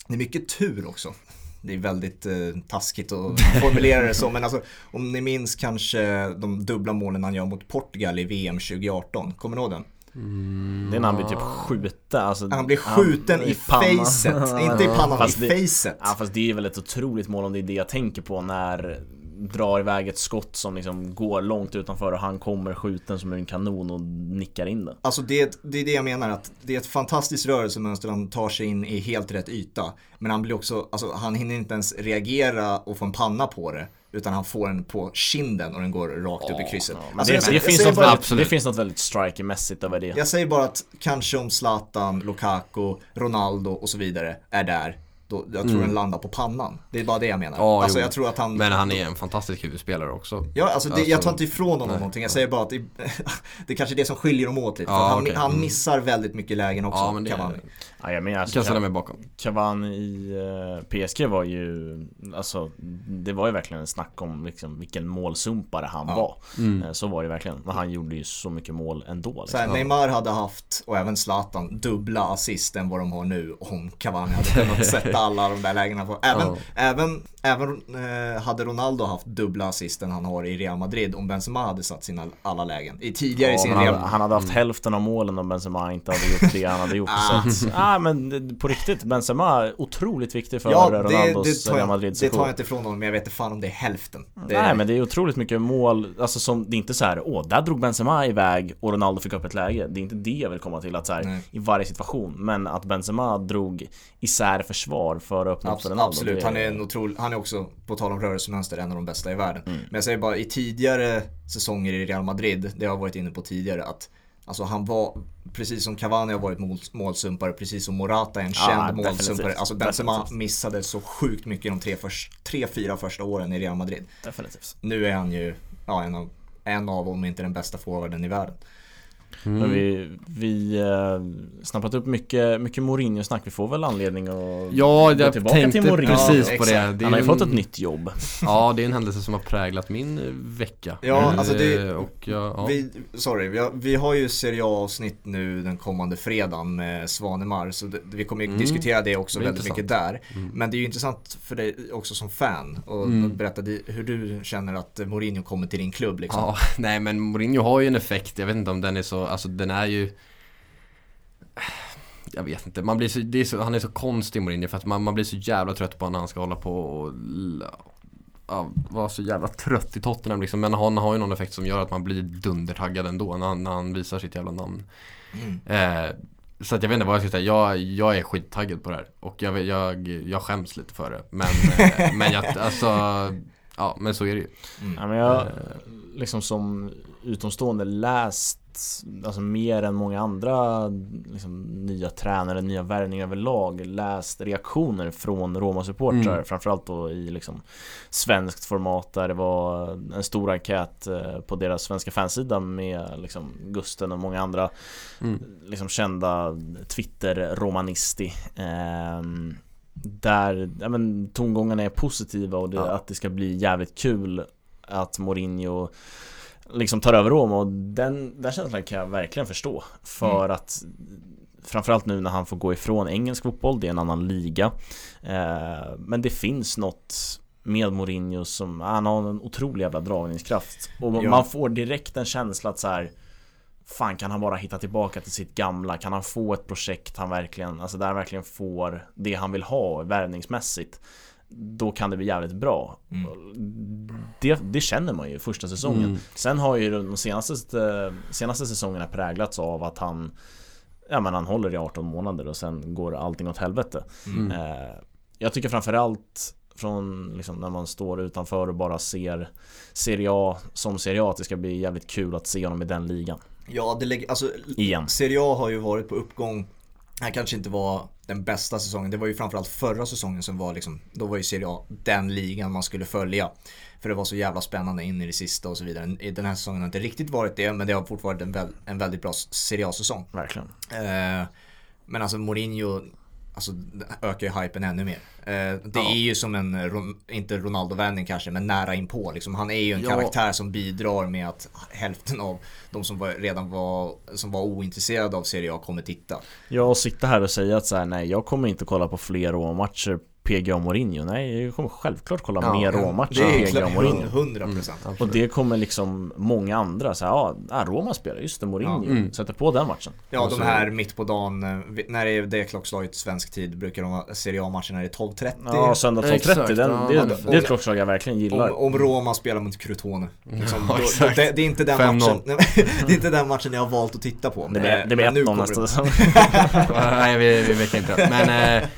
det är mycket tur också. Det är väldigt eh, taskigt att formulera det så men alltså om ni minns kanske de dubbla målen han gör mot Portugal i VM 2018, kommer ni ihåg den? Mm, det är när han blir typ skjuta alltså, Han blir skjuten han, i, i facet, inte i pannan, fast i det, facet Ja fast det är väl ett otroligt mål om det är det jag tänker på när drar iväg ett skott som liksom går långt utanför och han kommer skjuten som en kanon och nickar in det. Alltså det, det är det jag menar att det är ett fantastiskt rörelsemönster, han tar sig in i helt rätt yta. Men han blir också, alltså han hinner inte ens reagera och få en panna på det. Utan han får den på kinden och den går rakt upp i krysset. Ja, alltså, det, det, finns något väldigt, det finns något väldigt strikermässigt över det. Jag säger bara att kanske om Zlatan, Lukaku, Ronaldo och så vidare är där då, jag tror mm. den landar på pannan. Det är bara det jag menar. Ja, alltså, jag tror att han, Men han är en fantastisk huvudspelare också. Ja, alltså, det, alltså jag tar inte ifrån honom nej. någonting. Jag säger bara att det, det är kanske är det som skiljer dem åt lite. Ja, han, okay. han, mm. missar väldigt mycket lägen också, ja, men det, Cavani. Ja, jag menar alltså, kan ställa mig bakom. Cavani i uh, PSG var ju, alltså det var ju verkligen en snack om liksom, vilken målsumpare han ja. var. Mm. Uh, så var det verkligen. Men han gjorde ju så mycket mål ändå. Liksom. Här, Neymar hade haft, och även Zlatan, dubbla assist än vad de har nu om Cavani hade kunnat sätta alla de där lägena på. Även, ja. även, även uh, hade Ronaldo haft dubbla assist än han har i Real Madrid om Benzema hade satt sina alla lägen. I tidigare ja, i sin han, hade, han hade haft mm. hälften av målen om Benzema inte hade gjort det han hade gjort. så att, ah, men på riktigt, Benzema är otroligt viktig för ja, det, Ronaldos Real Madrid Det tar jag inte ifrån honom, men jag vet inte fan om det är hälften. Det Nej, men det är otroligt mycket mål, alltså som, det är inte så här, åh, där drog Benzema iväg och Ronaldo fick upp ett läge. Det är inte det jag vill komma till, att så här, i varje situation, men att Benzema drog isär försvar för att öppna upp för Ronaldo. Absolut, är... han är en otrolig, han är också, på tal om rörelsemönster, en av de bästa i världen. Mm. Men jag säger bara, i tidigare säsonger i Real Madrid, det har jag varit inne på tidigare, att Alltså han var, precis som Cavani har varit mål, målsumpare, precis som Morata är en känd ja, målsumpare. Alltså Benzema missade så sjukt mycket de tre, först, tre, fyra första åren i Real Madrid. Definitivt. Nu är han ju ja, en, av, en av, om inte den bästa forwarden i världen. Mm. Vi, vi eh, snappat upp mycket, mycket Mourinho-snack. Vi får väl anledning att ja, gå tillbaka till Mourinho. precis på det. det Han har ju fått ett nytt jobb. Ja, det är en händelse som har präglat min eh, vecka. Ja, mm. alltså det, och jag, ja. vi, sorry, vi har, vi har ju Serie A-avsnitt nu den kommande fredagen med Svanemar. Så det, vi kommer mm. diskutera det också det väldigt mycket där. Mm. Men det är ju intressant för dig också som fan. Och mm. berätta hur du känner att Mourinho kommer till din klubb liksom. Ja, nej men Mourinho har ju en effekt. Jag vet inte om den är så alltså den är ju jag vet inte, man blir så, det är så, han är så konstig Mourinho för att man, man blir så jävla trött på när han ska hålla på och ja, vara så jävla trött i Tottenham liksom. Men han har ju någon effekt som gör att man blir dundertaggad ändå när han, när han visar sitt jävla namn. Mm. Eh, så att jag vet inte vad jag ska säga, jag, jag är skittaggad på det här och jag, jag, jag skäms lite för det. Men, eh, men jag, alltså, ja men så är det ju. Mm. Ja, men jag, eh. liksom som utomstående läst alltså mer än många andra liksom, nya tränare, nya värvningar överlag läst reaktioner från Roma-supportrar mm. Framförallt då i liksom svenskt format där det var en stor enkät eh, på deras svenska fansida med liksom Gusten och många andra mm. liksom kända Twitter-romanisti eh, där ja, men, tongångarna är positiva och det, ja. att det ska bli jävligt kul att Mourinho liksom tar över Roma och den, den känslan kan jag verkligen förstå. För mm. att Framförallt nu när han får gå ifrån engelsk fotboll, det är en annan liga. Eh, men det finns något med Mourinho som, han har en otrolig jävla dragningskraft. Och ja. man får direkt en känsla att så här, Fan kan han bara hitta tillbaka till sitt gamla? Kan han få ett projekt han verkligen, alltså där han verkligen får det han vill ha värvningsmässigt? Då kan det bli jävligt bra. Mm. Det, det, känner man ju första säsongen. Mm. Sen har ju de senaste, senaste säsongerna präglats av att han Ja men han håller i 18 månader och sen går allting åt helvete. Mm. Eh, jag tycker framförallt från liksom när man står utanför och bara ser Serie A som Serie A att det ska bli jävligt kul att se honom i den ligan. Ja, det lägger, alltså Igen. Serie A har ju varit på uppgång. Det här kanske inte var den bästa säsongen. Det var ju framförallt förra säsongen som var liksom, då var ju Serie A den ligan man skulle följa. För det var så jävla spännande in i det sista och så vidare. Den här säsongen har inte riktigt varit det, men det har fortfarande varit en, en väldigt bra Serie A-säsong. Verkligen. Eh, men alltså Mourinho, alltså ökar ju hypen ännu mer. Eh, det ja. är ju som en, inte Ronaldo-värvning kanske, men nära inpå. Liksom. Han är ju en ja. karaktär som bidrar med att hälften av de som var, redan var, som var ointresserade av Serie A kommer titta. Ja, och sitta här och säga att så här, nej, jag kommer inte kolla på fler matcher PGA Mourinho. Nej, jag kommer självklart kolla ja, mer Roma-matcher än PGA Mourinho. 100% mm, Och det kommer liksom många andra så ja, ah, Roma spelar, just det, Mourinho. Ja. Mm. Sätter på den matchen. Ja, de här mitt på dagen, eh, när det är det klockslaget svensk tid, brukar de ha Serie A-matcherna är 12.30. Ja, söndag 12.30, den, det, det, det är ett klockslag jag verkligen gillar. Om, om Roma spelar mot Crotone. Liksom, ja, då, det, det, är inte den matchen, det är inte den matchen jag har valt att titta på. Det blir, det blir 1-0 nästa säsong. Nej, vi, vi vet inte. Men eh,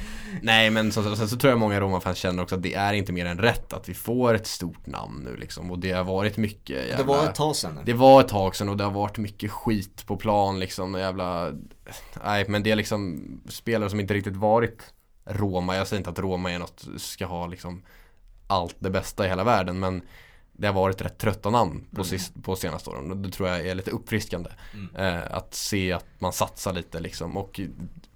Nej men så, sen så tror jag många Roma-fans känner också att det är inte mer än rätt att vi får ett stort namn nu liksom. Och det har varit mycket jävla, Det var ett tag sedan Det var ett tag sedan och det har varit mycket skit på plan liksom. Jävla Nej men det är liksom spelare som inte riktigt varit Roma. Jag säger inte att Roma är något, ska ha liksom allt det bästa i hela världen men det har varit rätt trötta namn på, mm. sist, på senaste åren och det tror jag är lite uppfriskande. Mm. Eh, att se att man satsar lite liksom och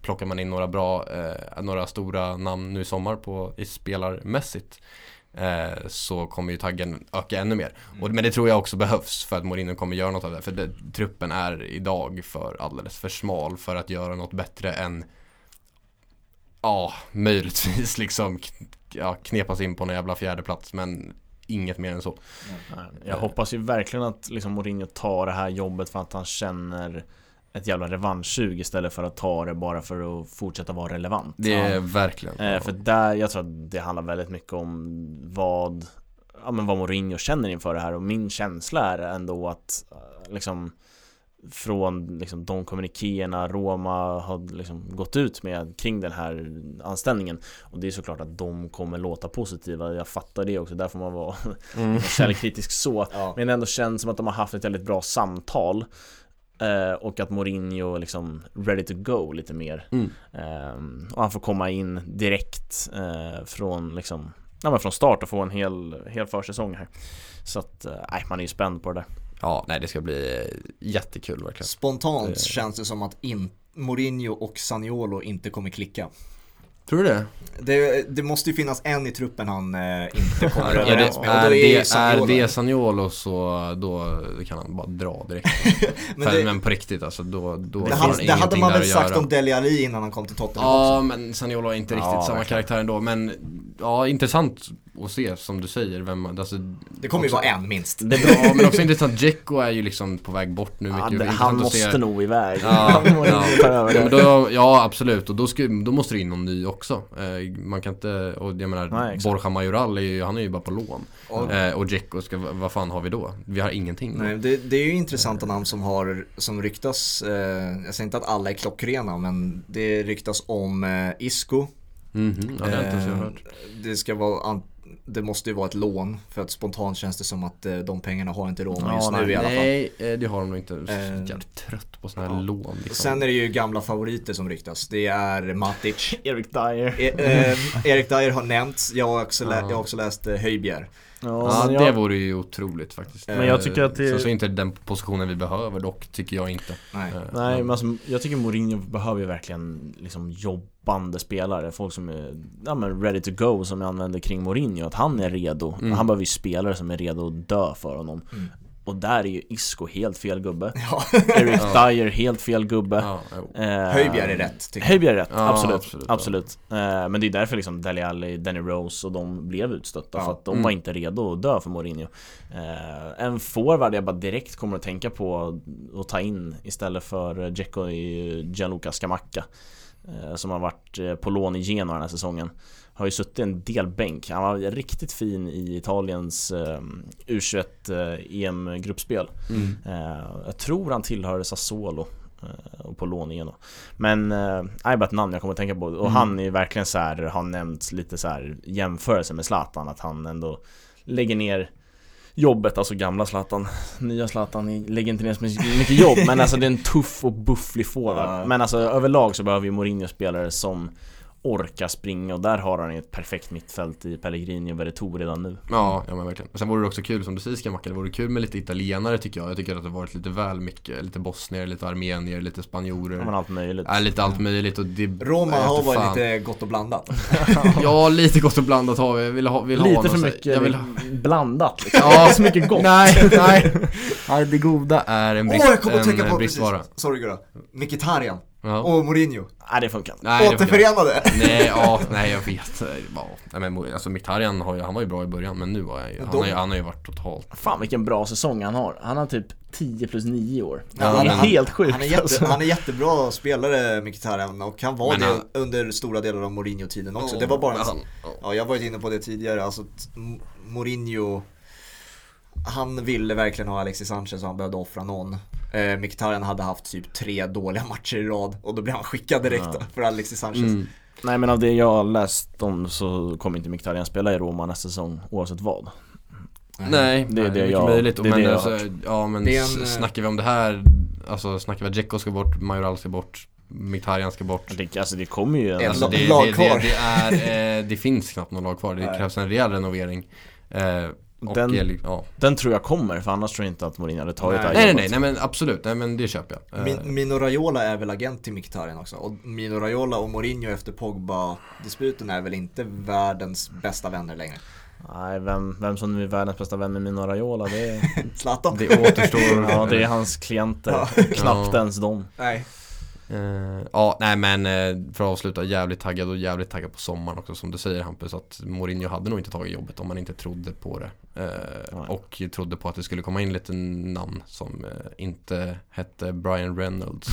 plockar man in några bra, eh, några stora namn nu i sommar på, i spelarmässigt eh, så kommer ju taggen öka ännu mer. Mm. Och, men det tror jag också behövs för att Mourinho kommer göra något av det. För det, truppen är idag för alldeles för smal för att göra något bättre än Ja, möjligtvis liksom ja, knepas in på någon jävla fjärde plats men inget mer än så. Jag hoppas ju verkligen att liksom Mourinho tar det här jobbet för att han känner ett jävla revanschsug istället för att ta det bara för att fortsätta vara relevant. Det är ja. verkligen. Eh, för där, jag tror att det handlar väldigt mycket om vad, ja men vad Mourinho känner inför det här och min känsla är ändå att eh, liksom från liksom, de kommunikéerna Roma har liksom gått ut med kring den här anställningen Och det är såklart att de kommer låta positiva, jag fattar det också, där får man vara mm. källkritisk så ja. Men det ändå känns som att de har haft ett väldigt bra samtal Eh, och att Mourinho liksom ready to go lite mer. Mm. Eh, och han får komma in direkt eh, från liksom Ja från start och få en hel, hel försäsong här. Så att, eh, nej man är ju spänd på det där. Ja, nej det ska bli jättekul verkligen. Spontant det... känns det som att in, Mourinho och Saniolo inte kommer klicka. Tror du det? Det, det måste ju finnas en i truppen han eh, inte kommer överens med. Är, det, är det Saniolo så då kan han bara dra direkt. men, det, men på riktigt alltså då, då Det, hade, det hade man väl sagt om Dele Alli innan han kom till Tottenham Ja också. men Saniolo är inte riktigt ja, samma verkligen. karaktär ändå. Men ja, intressant att se som du säger. Vem, alltså, det kommer ju vara en minst. Det är bra, men också intressant. Dzeko är ju liksom på väg bort nu. Ja, det, han måste se. nog iväg. Ja, ja, ja, då, ja absolut och då, ska, då måste det in någon ny också. Eh, man kan inte, och jag menar Nej, Borja Majoral är ju, han är ju bara på lån. Och, eh, och Dzeko, ska, vad fan har vi då? Vi har ingenting. Nej, det, det är ju intressanta namn som har, som ryktas, eh, jag säger inte att alla är klockrena men det ryktas om eh, Isco. Mm -hmm. ja, det, eh, det ska vara det måste ju vara ett lån för att spontant känns det som att eh, de pengarna har inte Roma just ja, nu nej, i alla fall. Nej, eh, det har de nog inte. Jag är jävligt trött på sådana här ja. lån. Liksom. Sen är det ju gamla favoriter som ryktas. Det är Matic. Erik Dyer. E eh, Erik Dyer har nämnts. Jag har också, ja. jag har också läst eh, Höjbjerg. Ja, ja det vore ju otroligt faktiskt. Men jag tycker att det... Så, så inte den positionen vi behöver dock, tycker jag inte. Nej, Nej men alltså, jag tycker Mourinho behöver ju verkligen liksom jobbande spelare. Folk som är ja, men ready to go, som jag använder kring Mourinho. Att han är redo. Mm. Han behöver ju spelare som är redo att dö för honom. Mm. Och där är ju Isco helt fel gubbe. Ja. Eric Dyer helt fel gubbe. Ja, eh, Höjbjerg är rätt Höjbjerg är rätt, ja, absolut, absolut, absolut. Eh, Men det är därför liksom Dele Alli, Danny Rose och de blev utstötta För att de mm. var inte redo att dö för Mourinho. Eh, En forward jag bara direkt kommer att tänka på att ta in istället för Dzeko i Gianluca Scamacca eh, Som har varit eh, på lån i Genoa den här säsongen har ju suttit en del bänk. Han var riktigt fin i Italiens eh, U21 eh, EM-gruppspel. Mm. Eh, jag tror han tillhör Sassuolo eh, och på lån igen Men, eh, är bara ett namn jag kommer att tänka på. Och mm. han är verkligen så här, har nämnts lite så här jämförelse med Zlatan. Att han ändå lägger ner jobbet, alltså gamla Zlatan Nya Zlatan lägger inte ner så mycket jobb Men alltså det är en tuff och bufflig forward Men alltså överlag så behöver vi Mourinho spelare som orka springa och där har han ett perfekt mittfält i Pellegrini och Veretout redan nu. Ja, ja men verkligen. Sen vore det också kul som du säger Skamacka, det vore kul med lite italienare tycker jag. Jag tycker att det har varit lite väl mycket, lite bosnier, lite armenier, lite spanjorer. Ja, men allt möjligt. Ja, lite allt möjligt och det Roma har varit fan. lite gott och blandat. ja, lite gott och blandat har vi. Vill ha, vill lite ha för mycket jag vill ha... blandat liksom. Ja, så mycket gott. nej, nej. nej, det goda är en brist, Åh, jag kommer att tänka på bristvara. Sorry Gurra. Mkhitaryan. Ja. Och Mourinho. Nej det funkar inte. Nej, Återförenade. nej, ja, nej jag vet. Ja, nej, men alltså Mkhitaryan har ju, han var ju bra i början men nu var jag, han, har ju, han har ju varit totalt Fan vilken bra säsong han har. Han har typ 10 plus 9 år. Ja, han, är helt sjukt han är, jätte, alltså. han är jättebra spelare Mkhitaryan och han var men det han, under stora delar av Mourinho-tiden också. Oh, det var bara en, han, oh. Ja, jag var ju inne på det tidigare, alltså Mourinho han ville verkligen ha Alexis Sanchez och han behövde offra någon. Eh, Mkhitaryan hade haft typ tre dåliga matcher i rad och då blev han skickad direkt ja. för Alexis Sanchez. Mm. Nej men av det jag har läst om så kommer inte Mkhitaryan spela i Roma nästa säsong oavsett vad. Nej, det är det jag, möjligt. Det är men, det alltså, ja men det en, snackar vi om det här, alltså snackar vi att Dzeko ska bort, Majoral ska bort, Mkhitaryan ska bort. Det, alltså det kommer ju en alltså, det, lag det, kvar. Det, det, är, eh, det finns knappt någon lag kvar, det krävs en rejäl renovering. Eh, den, är, ja. den tror jag kommer, för annars tror jag inte att Mourinho hade tagit nej. det här Nej, nej, nej, men absolut, nej men det köper jag. Min, eh. Mino Raiola är väl agent till Mkhitaryan också. Och Mino Raiola och Mourinho efter Pogba-disputen är väl inte världens bästa vänner längre. Nej, vem, vem som är världens bästa vän med Mino Raiola, det är... Zlatan. Det återstår. ja, det är hans klienter. Ja. Knappt ens dem. Nej. Uh, ja, nej men uh, för att avsluta, jävligt taggad och jävligt taggad på sommaren också som du säger Hampus att Mourinho hade nog inte tagit jobbet om man inte trodde på det. Uh, och trodde på att det skulle komma in lite namn som inte hette Brian Reynolds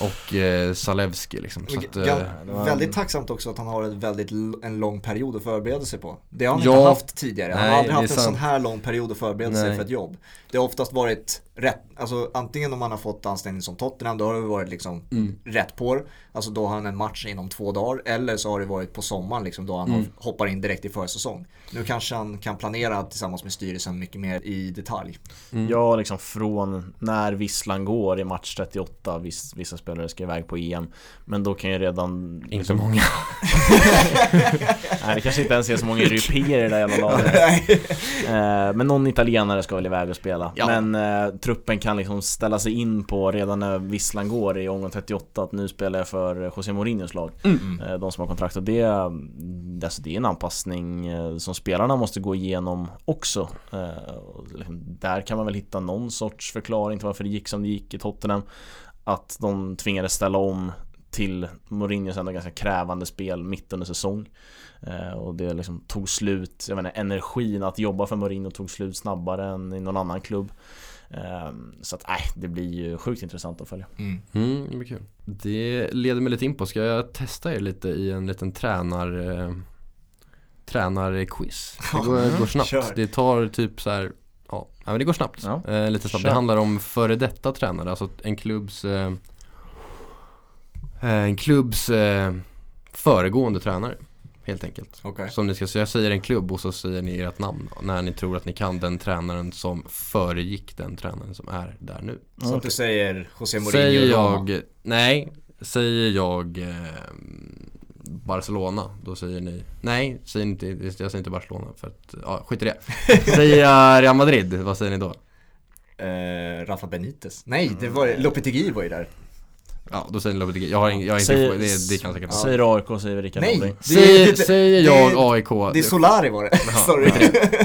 och, och Zalewski liksom. Så att, var... Väldigt tacksamt också att han har ett väldigt, en lång period att förbereda sig på. Det har han ja, inte haft tidigare. Han nej, har aldrig haft en sant. sån här lång period att förbereda nej. sig för ett jobb. Det har oftast varit rätt, alltså antingen om man har fått anställning som Tottenham, då har det varit liksom mm. rätt på det. Alltså då har han en match inom två dagar. Eller så har det varit på sommaren liksom då han mm. hoppar in direkt i försäsong. Nu kanske han kan planera tillsammans med styrelsen mycket mer i detalj. Mm. Ja, liksom från när visslan går i match 38, viss, vissa spelare ska iväg på EM. Men då kan ju redan... Inte liksom, många. Nej, det kanske inte ens är så många europeer i det där jävla laget. Eh, men någon italienare ska väl iväg och spela. Ja. Men eh, truppen kan liksom ställa sig in på redan när visslan går i omgång 38 att nu spelar jag för José Mourinhos lag. Mm. Eh, de som har kontrakt. Och det, alltså det är en anpassning eh, som spelarna måste gå igenom också. Eh, där kan man väl hitta någon sorts förklaring till varför det gick som det gick i Tottenham. Att de tvingades ställa om till Mourinhos ändå ganska krävande spel mitt under säsong. Eh, och det liksom tog slut, jag menar energin att jobba för Mourinho tog slut snabbare än i någon annan klubb. Eh, så att, nej, det blir ju sjukt intressant att följa. Mm. Mm, det blir kul. Det leder mig lite in på, ska jag testa er lite i en liten tränar eh, tränarquiz. Det går, går snabbt. Kör. Det tar typ så här, ja, men det går snabbt. Ja. Eh, lite snabbt. Det handlar om före detta tränare, alltså en klubbs eh, en klubbs eh, föregående tränare. Helt enkelt. Okay. Som ni ska säga, jag säger en klubb och så säger ni ert namn när ni tror att ni kan den tränaren som föregick den tränaren som är där nu. Så att du säger José Mourinho Säger jag, nej, säger jag eh, Barcelona, då säger ni Nej, säger inte, jag säger inte Barcelona för att, ja skit i det Säger jag Real Madrid, vad säger ni då? Eh, Rafa Benitez Nej, det var, Lopetegui var ju där Ja, då säger ni Lopetegui. Jag har, ing- jag har inte Säger- det, det kan säkert vara. Säger AIK, säger Rickard Nej! Det- Säger, det- säger det- jag AIK. Det är Solari var det. Sorry.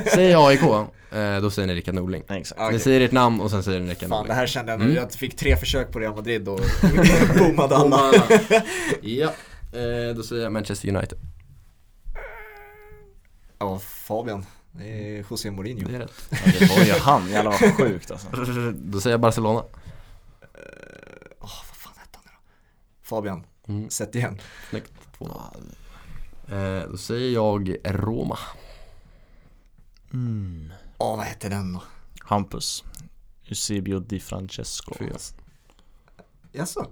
Säger AIK, eh, då säger ni Rickard Norling. Nej, exakt. Ni säger ert namn och sen säger ni Rickard Fan, Norling. det här kände jag nu. Mm. Jag fick tre försök på Real Madrid och bommade alla. ja, eh, då säger jag Manchester United. Ja, Fabian. Det är José Mourinho. Det är rätt. Ja, det var ju han, jävlar vad sjukt alltså. Då säger jag Barcelona. Åh, vad fan hette han nu då? Fabian, Mm, sätt igen. snyggt. 2-0. Eh, då säger jag Roma. Mm. Åh, vad hette den då? Hampus. Eusebio Di Francesco. Fyra. Jaså?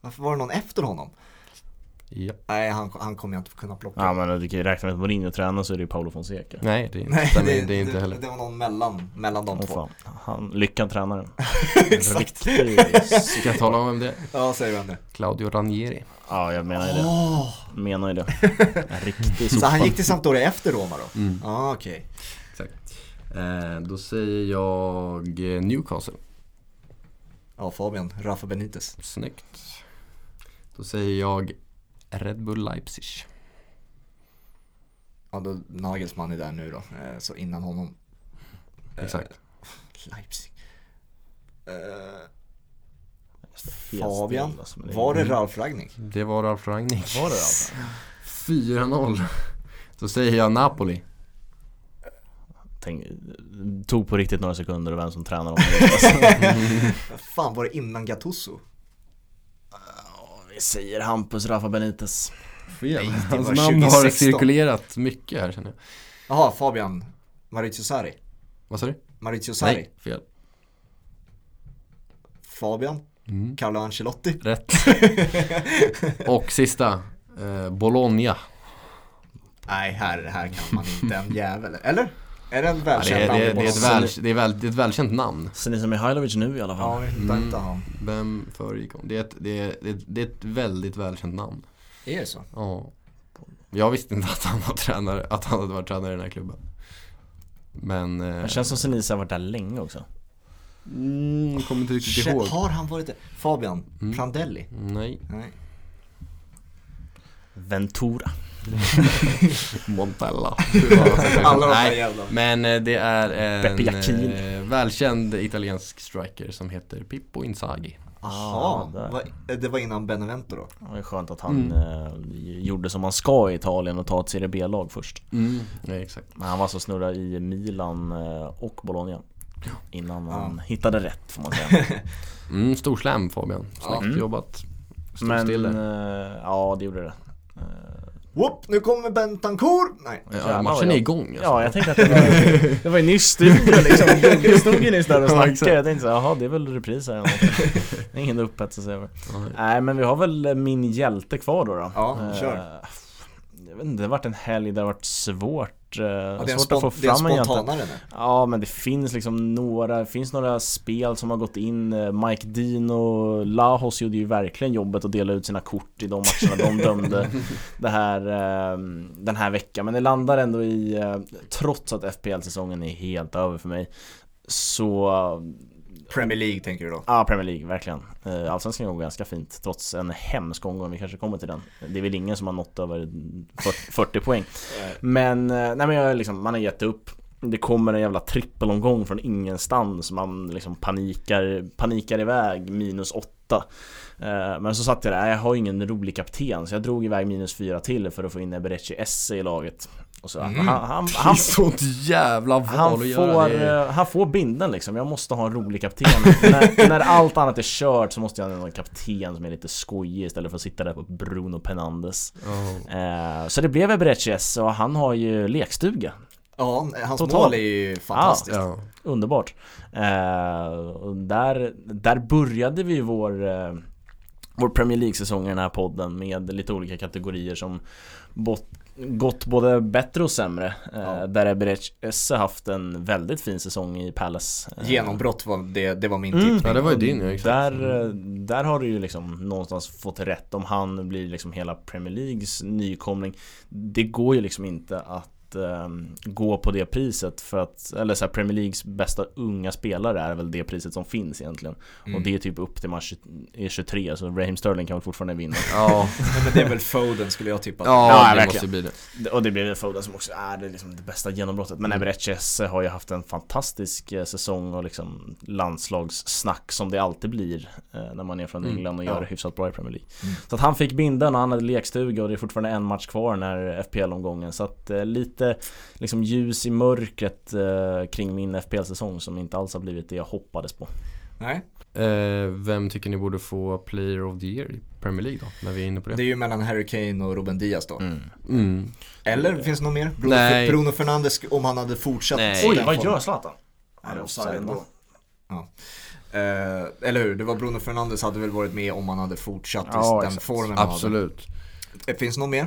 Varför var det någon efter honom? Ja. Nej, han, han kommer jag inte kunna plocka. Ja men du kan ju räkna med att Mourinho tränar så är det ju Paolo Fonseca. Nej, det, Nej, stämmer, det, det, är inte det, heller. det var någon mellan, mellan de Åh två. fan. Han, lyckad tränare. Exakt. Ska jag tala om vem det är? Ja, säger vem det? Claudio Ranieri. Ja jag menar ju det. Åh! Menar ju det. Riktig Så han gick till Sampdoria efter Roma då? Mm. Ja, okej. Exakt. Eh, då säger jag eh, Newcastle. Ja, Fabian. Rafa Benitez. Snyggt. Då säger jag Red Bull Leipzig. Ja, då Nagelsmann är där nu då. Eh, Så innan honom. Eh, Exakt. Leipzig. Eh, Fabian. Var det Ralf Ragnick? Det var Ralf Rangnick. Var det alltså? 4-0. Då säger jag Napoli. Tänk, tog på riktigt några sekunder och vem som tränar dem. Fan, var det innan Gattuso? Säger Hampus Rafa Benitez. Fel. Nej, Hans var namn har 2016. cirkulerat mycket här känner jag. Jaha, Fabian. Maurizio Sarri. Vad sa du? Maurizio Sarri. Nej, fel. Fabian. Mm. Carlo Ancelotti. Rätt. Och sista. Eh, Bologna. Nej, här, här kan man inte en jävel. Eller? Är det en Ja, det, namn det, det, är ett väl, det, är väl, det är ett välkänt namn. Senisa Mihailovic nu i alla Ja, fall. vi hittar Mm. inte han. Vem föregick honom? Det är, ett, det, är, det, är, det är ett väldigt välkänt namn. Är det så? Ja. Jag visste inte att han var tränare, att han hade varit tränare i den här klubben. Men... Eh, Det känns som Senisa har varit där länge också. mm, kommer inte riktigt ihåg. Har han varit det? Fabian. Mm. Prandelli. Nej. Nej. Ventura. Montella. Alla de jävla. men eh, det är en eh, välkänd italiensk striker som heter Pippo Inzaghi. Jaha, där. vad- det var innan Benevento då? Det var skönt att han Mm. eh, gjorde som man ska i Italien och ta ett Serie B-lag först. Nej, exakt. Men han var så snurra i Milan eh, och Bologna. Innan han hittade rätt får man säga. Mm, stor slam Fabian. Snyggt Mm. jobbat. Stod Men still där. eh, ja det gjorde det. Eh, Whoop, nu kommer Bentancourt! Nej. Ja, matchen är igång alltså. Ja jag tänkte att det var, det var ju nyss studio liksom. Jag stod ju nyss där och snackade. Jag tänkte så här, jaha det är väl repris här. Det är ingen upphetselse över. Nej. Men vi har väl min hjälte kvar då. då. Ja, Eh, kör. Jag vet inte, det har varit en helg, det har varit svårt, eh, Ja, det är svårt att få det är fram nu. Ja men det finns liksom några, det finns några spel som har gått in. Eh, Mike Dean och Lahos gjorde ju verkligen jobbet att dela ut sina kort i de matcherna de dömde det här, eh, den här veckan. Men det landar ändå i, eh, trots att FPL-säsongen är helt över för mig Så, Premier League tänker du då? ja Premier League verkligen. Eh, Allsvenskan går ganska fint trots en hemsk omgång, vi kanske kommer till den. Det är väl ingen som har nått över 40, 40 poäng. Men, eh, nej men jag liksom, man har gett upp Det kommer en jävla trippelomgång från ingenstans. Man liksom panikar, panikar iväg minus 8 Men så satt jag där, jag har ingen rolig kapten Så jag drog iväg minus 4 till för att få in Eberechi Esse i laget. Och så, Mm. han, han, Det är han, sånt jävla val han att göra. får, Det. eh, han får bindeln liksom, jag måste ha en rolig kapten. När, när allt annat är kört så måste jag ha en kapten som är lite skojig istället för att sitta där på Bruno Penandes Ja. eh, Så det blev Eberechi och han har ju lekstuga Ja, hans Total. mål är ju fantastiskt. Ja. Underbart! Eh, där, där började vi vår, eh, vår Premier League-säsong i den här podden med lite olika kategorier som bot, gått både bättre och sämre. Eh, Ja. Där Eberechi Esse haft en väldigt fin säsong i Palace. Eh, Genombrott var det, det var min Mm. tippning. Ja, det var ju din ja, exakt. Där, eh, där har du ju liksom någonstans fått rätt om han blir liksom hela Premier Leagues nykomling Det går ju liksom inte att att eh, gå på det priset för att, eller så här, Premier Leagues bästa unga spelare är väl det priset som finns egentligen. Mm. Och det är typ upp till match 23, så Raheem Sterling kan väl fortfarande vinna. ja, men det är väl Foden skulle jag tippa. Ja, ja det verkligen. måste bli det. Och det blir väl Foden som också är det, liksom det bästa genombrottet. Men mm. Esse har ju haft en fantastisk eh, säsong och liksom landslagssnack som det alltid blir eh, när man är från mm. England och gör det hyfsat bra i Premier League. Mm. Så att han fick binden och han hade lekstuga och det är fortfarande en match kvar när FPL-omgången. Så att eh, lite liksom ljus i mörkret eh, kring min FPL-säsong som inte alls har blivit det jag hoppades på. Nej. Eh, vem tycker ni borde få Player of the Year i Premier League då? När vi är inne på det. Det är ju mellan Harry Kane och Ruben Diaz då. Mm. Mm. Eller finns det något mer? Bruno, Nej. Bruno Fernandes om han hade fortsatt. Nej. Oj, vad gör Zlatan? Han är offside ändå. Ja. Eh, eller hur? Det var Bruno Fernandes hade väl varit med om han hade fortsatt ja, i den formen Absolut. Hade. Finns det något mer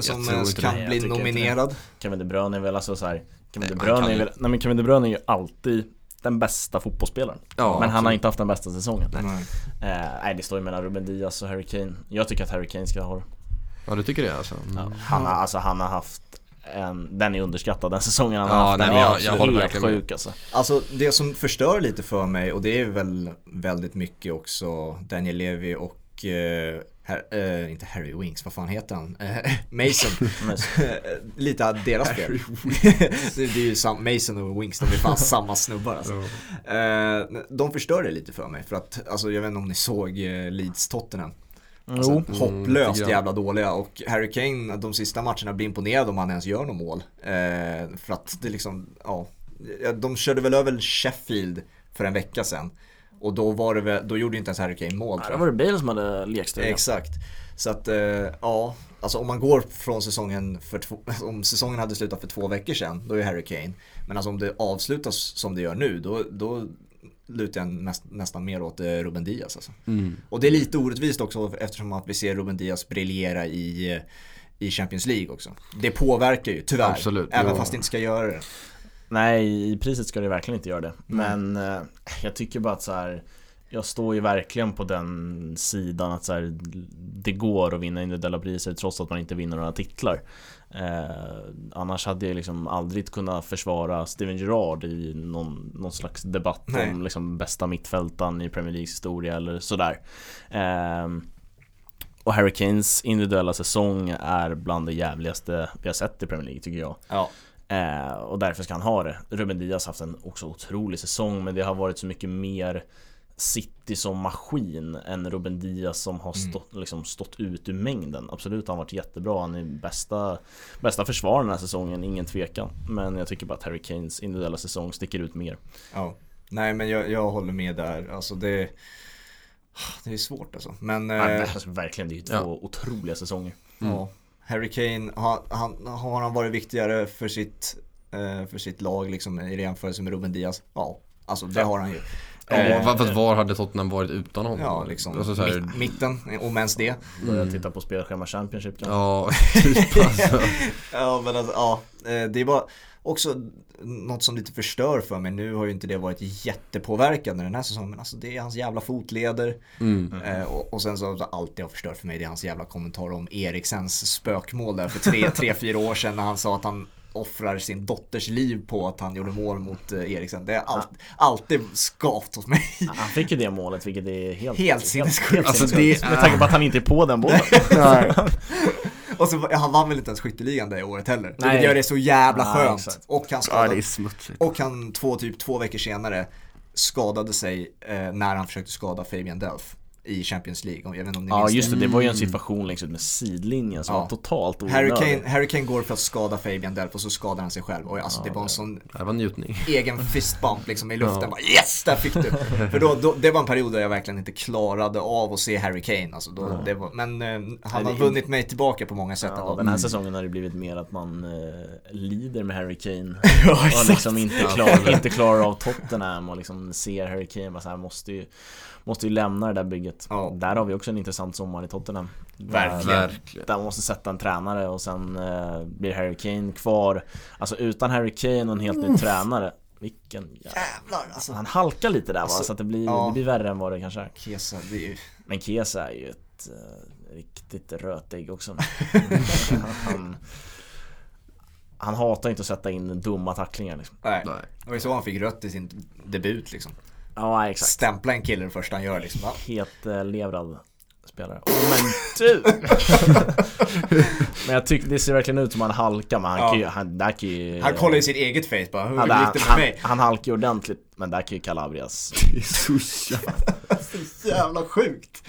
som eh, kan det. bli nominerad? Kevin De Bruyne är väl alltså så här, Kevin De Bruyne är väl, nej men Kevin De Bruyne är ju alltid den bästa fotbollsspelaren. Ja, men absolut. han har inte haft den bästa säsongen. Nej. Eh, nej, det står ju mellan Ruben Diaz och Harry Kane. Jag tycker att Harry Kane ska ha det. Ja, du tycker det alltså? Mm. Ja, han, har, alltså, han har haft en, den är underskattad den säsongen han har haft. Den är jag, jag håller helt sjuk alltså. Alltså det som förstör lite för mig och det är väl väldigt mycket också Daniel Levy och eh, her, eh, inte Harry Winks, vad fan heter han? Eh, Mason. lite av deras spel. det är ju sam, Mason och Winks, de är fan samma snubbar alltså. Eh, de förstör det lite för mig för att, alltså jag vet inte om ni såg eh, Leeds Tottenham. Alltså, mm, hopplöst mm, jävla dåliga och Harry Kane de sista matcherna blir imponerad om han ens gör något mål. För att det liksom, ja, de körde väl över Sheffield för en vecka sedan. Och då var det väl, då gjorde inte ens Harry Kane mål jag. Då var det Bale som hade lekstuga. Exakt. Så att, eh, ja, alltså om man går från säsongen för två, om säsongen hade slutat för två veckor sedan, då är Harry Kane. Men alltså om det avslutas som det gör nu, då, då lutar jag näst, nästan mer åt eh, Ruben Diaz alltså. Mm. Och det är lite orättvist också eftersom att vi ser Ruben Diaz briljera i, eh, i Champions League också. Det påverkar ju, tyvärr. Absolut, även ja. fast det inte ska göra det. Nej, i priset ska det verkligen inte göra det. Men eh, jag tycker bara att så här, jag står ju verkligen på den sidan att så här, det går att vinna individuella priser trots att man inte vinner några titlar. Eh, annars hade jag liksom aldrig kunnat försvara Steven Gerrard i någon, någon slags debatt Nej. om liksom bästa mittfältaren i Premier Leagues historia eller sådär. Eh, och Harry Kanes individuella säsong är bland det jävligaste vi har sett i Premier League tycker jag. Ja. Eh, och därför ska han ha det. Ruben Diaz har haft en också otrolig säsong men det har varit så mycket mer City som maskin än Ruben Diaz som har mm. stått, mm. liksom, stått ut ur mängden. Absolut, han har varit jättebra. Han är bästa, bästa försvararen den här säsongen, ingen tvekan. Men jag tycker bara att Harry Kanes individuella säsong sticker ut mer. Ja, nej men jag, jag håller med där. Alltså det, det är svårt alltså. Men, ja, eh, alltså, verkligen, det är ju två ja. otroliga säsonger. Mm. Ja. Harry Kane, har han, har han varit viktigare för sitt, eh, för sitt lag liksom, i jämförelse med Ruben Diaz? Ja, alltså det har han ju. Ja, eh, fast var hade Tottenham varit utan honom? Ja, liksom alltså, här... mitten, om ens det. Börja mm. titta på spelschema Championship kanske. Ja, typ alltså. ja, men alltså, ja. Eh, det är bara också något som lite förstör för mig. Nu har ju inte det varit jättepåverkande den här säsongen. Men alltså det är hans jävla fotleder. Mm. Eh, och, och, sen så allt det har förstört för mig det är hans jävla kommentar om Eriksens spökmål där för tre, tre fyra år sedan när han sa att han offrar sin dotters liv på att han gjorde mål mot eh, Eriksen. Det har all, alltid skavt hos mig. Han fick ju det målet vilket är helt Helt sinnessjukt. Alltså, med tanke på att han inte är på den bollen. Och så, han vann väl inte ens skytteligan det året heller. Nej. Vilket gör det så jävla Nej, skönt. Exakt. Och han skadade, ja, det är smutsigt. Och han två, typ två veckor senare skadade sig eh, när han försökte skada Fabian Delph i Champions League. Jag vet inte om ni ja just det, det var ju en situation längs ut med sidlinjen som ja. var totalt onödig. Harry Kane, Harry Kane går för att skada Fabian Delp och så skadar han sig själv. Och alltså ja, det var en sån det var njutning. egen fistbump liksom i luften. Ja. Bara, yes, där fick du! för då, då, det var en period där jag verkligen inte klarade av att se Harry Kane. Alltså då, ja. det var, men eh, han har vunnit mig tillbaka på många sätt. Ja, den här säsongen har det blivit mer att man eh, lider med Harry Kane. och liksom inte, klar, inte klarar av Tottenham och liksom ser Harry Kane bara så här måste ju Måste ju lämna det där bygget. Ja. Där har vi också en intressant sommar i Tottenham. Verkligen. Där man måste sätta en tränare och sen eh, blir Harry Kane kvar. Alltså utan Harry Kane och en helt ny tränare. Vilken jävla... Jävlar alltså. Han halkar lite där alltså, va, så att det blir, ja. det blir värre än vad det kanske är. Kesa, det är ju... Men Kesa är ju ett uh, riktigt rötägg också. han, han hatar inte att sätta in dumma tacklingar liksom. Nej. Nej. Det var ju så han fick rött i sin debut liksom. Ja, exakt. Stämpla en kille det första han gör liksom. Ja. Helt eh, levrad spelare. Oh, men du! men jag tycker det ser verkligen ut som han halkar men han ja. kan ju, han, där kan ju, Han kollar ju sitt eget face bara, hur han, gick det med han, mig? Han halkar ju ordentligt men där kan ju Calabrias Det är så jävla, så jävla sjukt!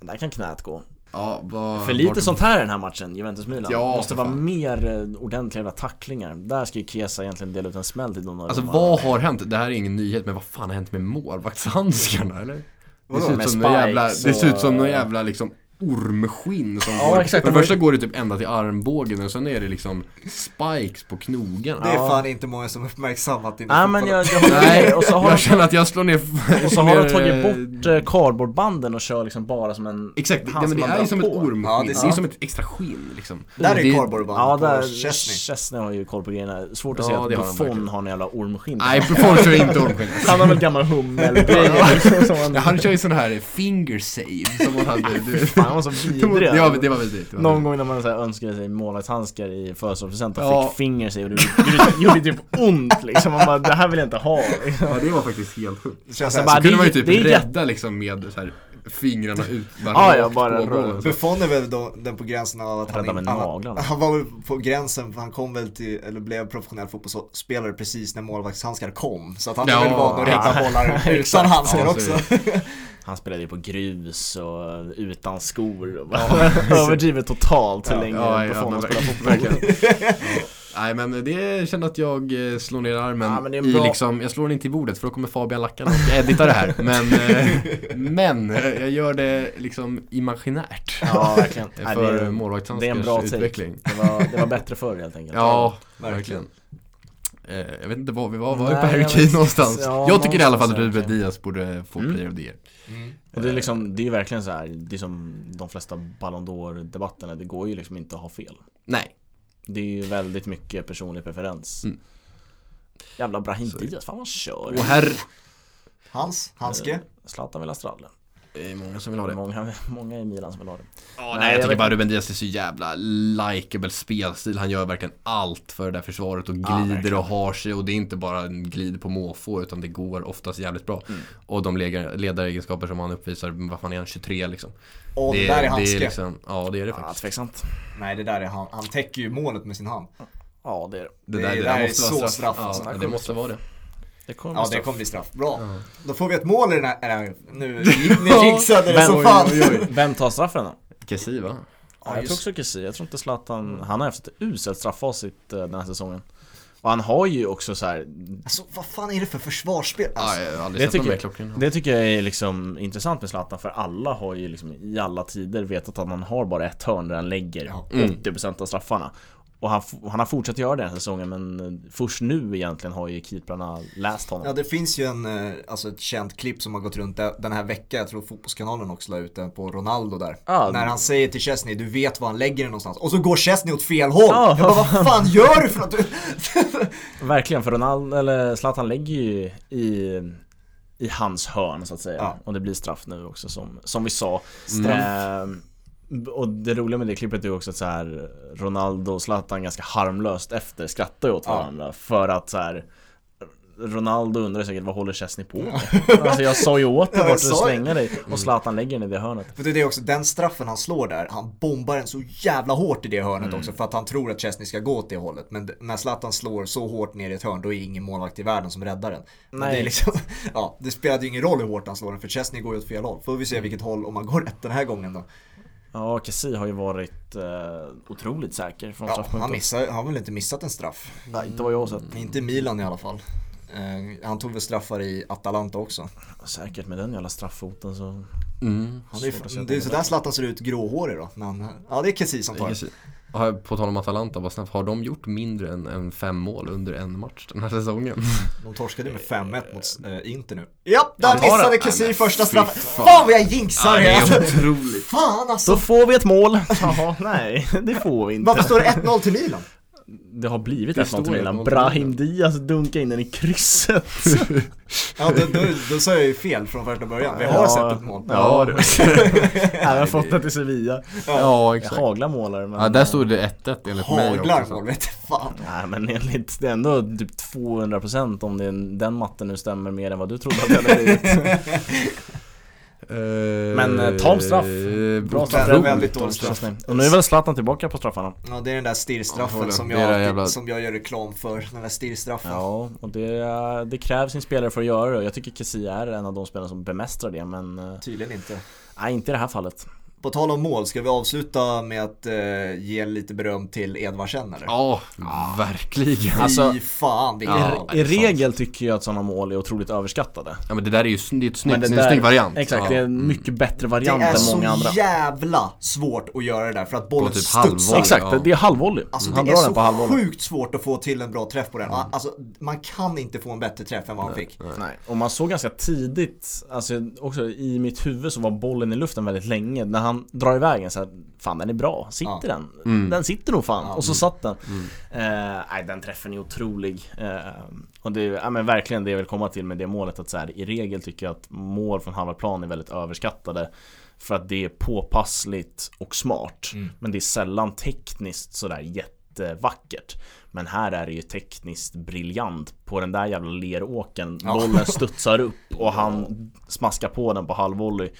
Där kan knät gå Ja, var, För lite sånt här i den här matchen, Juventus-Milan. Ja, måste vara mer eh, ordentliga tacklingar. Där ska ju Kesa egentligen dela ut en smäll till Donnarumma. Alltså vad har hänt? Det här är ingen nyhet, men vad fan har hänt med målvaktshandskarna eller? Det ser, ut som jävla, det ser ut som någon jävla liksom ormskinn som ja, går, exakt, För det första går det typ ända till armbågen och sen är det liksom spikes på knogarna Det är fan inte många som uppmärksammat det Nej men jag, jag med. Och så har Jag känner att jag slår ner Och så har de tagit bort eh, cardboardbanden och kör liksom bara som en Exakt, ja, men det är ju som ett ormskinn, ja, det, är, det är som ett extra skinn liksom. Där är cardboardband Ja där, Chesney Chesney har ju koll på grejerna. Svårt att ja, se att Buffon har en jävla ormskinn. Nej Buffon kör inte ormskinn. Han har väl gammal hummelgrejer Han kör ju sån här finger save som han hade han var så vidrig det, var, det var vidrigt Någon gång när man så här, önskade sig målvaktshandskar i födelsedagspresent och ja. fick finger sig och det gjorde, typ ont liksom Man bara, det här vill jag inte ha liksom. Ja det var faktiskt helt sjukt Så, alltså, bara, så kunde man ju typ det rädda liksom med så här fingrarna ut ah, ja, bara Buffon är väl då, den på gränsen av att han, han, han, han var väl på gränsen, för han kom väl till, eller blev professionell fotbollsspelare precis när målvaktshandskar kom. Så att han ja, väl van att rädda bollar utan handskar också. Han spelade ju på grus och utan skor. Ja, Överdrivet totalt hur ja, länge ja, Buffon ja, spelade fotboll Nej men det känner att jag eh, slår ner armen ja, i liksom, jag slår den inte i bordet för då kommer Fabian Lackan och edita det här. Men, eh, men jag gör det liksom imaginärt. Ja verkligen. För målvaktshandskars utveckling. Det var, det var bättre förr helt enkelt. Ja, verkligen. Eh, jag vet inte var vi var, var vi på Harry Kane någonstans? Ja, jag tycker i alla fall att Ruben Diaz borde få mm. player of the year. Mm. det är liksom, det är verkligen så här, det är som de flesta Ballon d'Or debatterna, det går ju liksom inte att ha fel. Nej Det är ju väldigt mycket personlig preferens. Mm. Jävla Brahim. Diaz, fan vad kör. Och herr Hans, Hanske eh, Zlatan vill ha strallen det är många som vill ha det. Många, många i Milan som vill ha det. Ja, nej, nej jag, jag tycker bara Ruben Diaz är så jävla likeable spelstil. Han gör verkligen allt för det där försvaret och glider ja, och har sig. Och det är inte bara en glid på måfå utan det går oftast jävligt bra. Mm. Och de ledaregenskaper som han uppvisar, vad fan är han, 23 liksom. Och det, det där är handske. Liksom, ja det är det faktiskt. Ja, tveksamt. Nej det där är han. Han täcker ju målet med sin hand. Ja det är det. Det, det där, det där, är så straff. straff ja, alltså. det måste vara det. Det kommer ja, det kommer bli straff. Bra. Mm. Då får vi ett mål i den här... Äh, nu ni jinxade det som fan. Vem tar straffen då? Kessi va? Ja, jag tror också Kessi. Jag tror inte Zlatan... Han har haft ett uselt strafffacit eh, den här säsongen. Och han har ju också så här... Alltså vad fan är det för försvarsspel? Alltså, ja, jag har aldrig det, sett tycker, det tycker jag är liksom intressant med Zlatan för alla har ju liksom i alla tider vetat att han har bara ett hörn där han lägger ja. 80% av straffarna. Och han, han har fortsatt göra det den här säsongen men eh, först nu egentligen har ju keeprarna läst honom. Ja det finns ju en, eh, alltså ett känt klipp som har gått runt den här veckan, jag tror Fotbollskanalen också la ut den på Ronaldo där. Ah, När han säger till Chesney, du vet var han lägger den någonstans. Och så går Chesney åt fel håll! Ah, jag bara, vad fan gör du för något? Verkligen, för Ronaldo, eller Zlatan lägger ju i i hans hörn så att säga. Ja. Och det blir straff nu också som, som vi sa. Straff. Eh, och det roliga med det klippet är också att så här Ronaldo och Zlatan ganska harmlöst efter skrattar ju åt varandra ja. för att så här Ronaldo undrar säkert vad håller Chesney på med? alltså jag sa ju åt dig ja, vart du slänga dig. Och Zlatan lägger den i det hörnet. För det är också, den straffen han slår där, han bombar den så jävla hårt i det hörnet mm. också för att han tror att Chesney ska gå åt det hållet. Men när Zlatan slår så hårt ner i ett hörn då är ingen målvakt i världen som räddar den. Nej. det är liksom, ja det spelade ju ingen roll hur hårt han slår den för Chesney går ju åt fel håll. Får vi se vilket håll, om han går rätt den här gången då Ja, Kessie har ju varit eh, otroligt säker från ja, han, missar, han har väl inte missat en straff? Nej, inte vad jag har sett. Mm, inte Milan i alla fall. Eh, han tog väl straffar i Atalanta också. Säkert med den jävla strafffoten så... Mm. Han är, det är sådär Zlatan ser ut gråhårig då. Men, ja, det är Kessie som tar det. På tal om Atalanta, vad snabbt, har de gjort mindre än, än fem mål under en match den här säsongen? De torskade med 5-1 mot äh, Inter nu. Ja, där missade Kessie första straffen. Fan. fan vad jag jinxar! Ja, det är otroligt. Fan alltså. Då får vi ett mål. Jaha, nej, det får vi inte. Varför står det 1-0 till Milan? Det har blivit 1-0 till Milan. Brahim Diaz dunkar in den i krysset. Ja, då, då, då sa jag ju fel från första början. Vi har Ja, sett ett mål. Ja, du. ja, har fått det till Sevilla. Ja, exakt. Hagla målare men... Ja, där stod det 1-1 enligt mig Haglar mål, vet fan. Nej men enligt, det är ändå typ 200% om det, den matten nu stämmer mer än vad du trodde att det hade blivit. Men eh, tam straff. Bra straff. Väldigt dålig straff. Och nu är väl Zlatan tillbaka på straffarna. Ja, det är den där stirrstraffen som, jag jävla- som jag gör reklam för. Den där stirrstraffen. Ja, och det, det krävs sin spelare för att göra det. Jag tycker Kessie är en av de spelarna som bemästrar det men eh, Tydligen inte. Nej, inte i det här fallet. På tal om mål, ska vi avsluta med att eh, ge lite beröm till Edvardsen eller? Ja, verkligen. Alltså- Fy fan vilken Ja, I regel tycker jag att sådana mål är otroligt överskattade. Ja men det där är ju det är ett snyggt, det det är en där- snygg variant. Exakt, ja. det är en mycket bättre Det variant är än så många andra. jävla svårt att göra det där för att bollen typ studsar. Exakt, Ja. det är halvvolley. Alltså Han det är så halvvolley. sjukt svårt att få till en bra träff på den. Alltså man kan inte få en bättre träff än vad han fick. Nej, och man såg ganska tidigt, alltså också i mitt huvud så var bollen i luften väldigt länge När han drar iväg den så här, fan den är bra, sitter Ja. den? Mm. Den sitter nog fan, Ja. och så satt den eh, Nej den träffen är otrolig eh, Och det är ja, men verkligen det jag vill komma till med det målet att så här, i regel tycker jag att mål från halva plan är väldigt överskattade För att det är påpassligt och smart Mm. Men det är sällan tekniskt sådär jättevackert Men här är det ju tekniskt briljant På den där jävla leråken Ja. Bollen studsar upp och han smaskar på den på halvvolley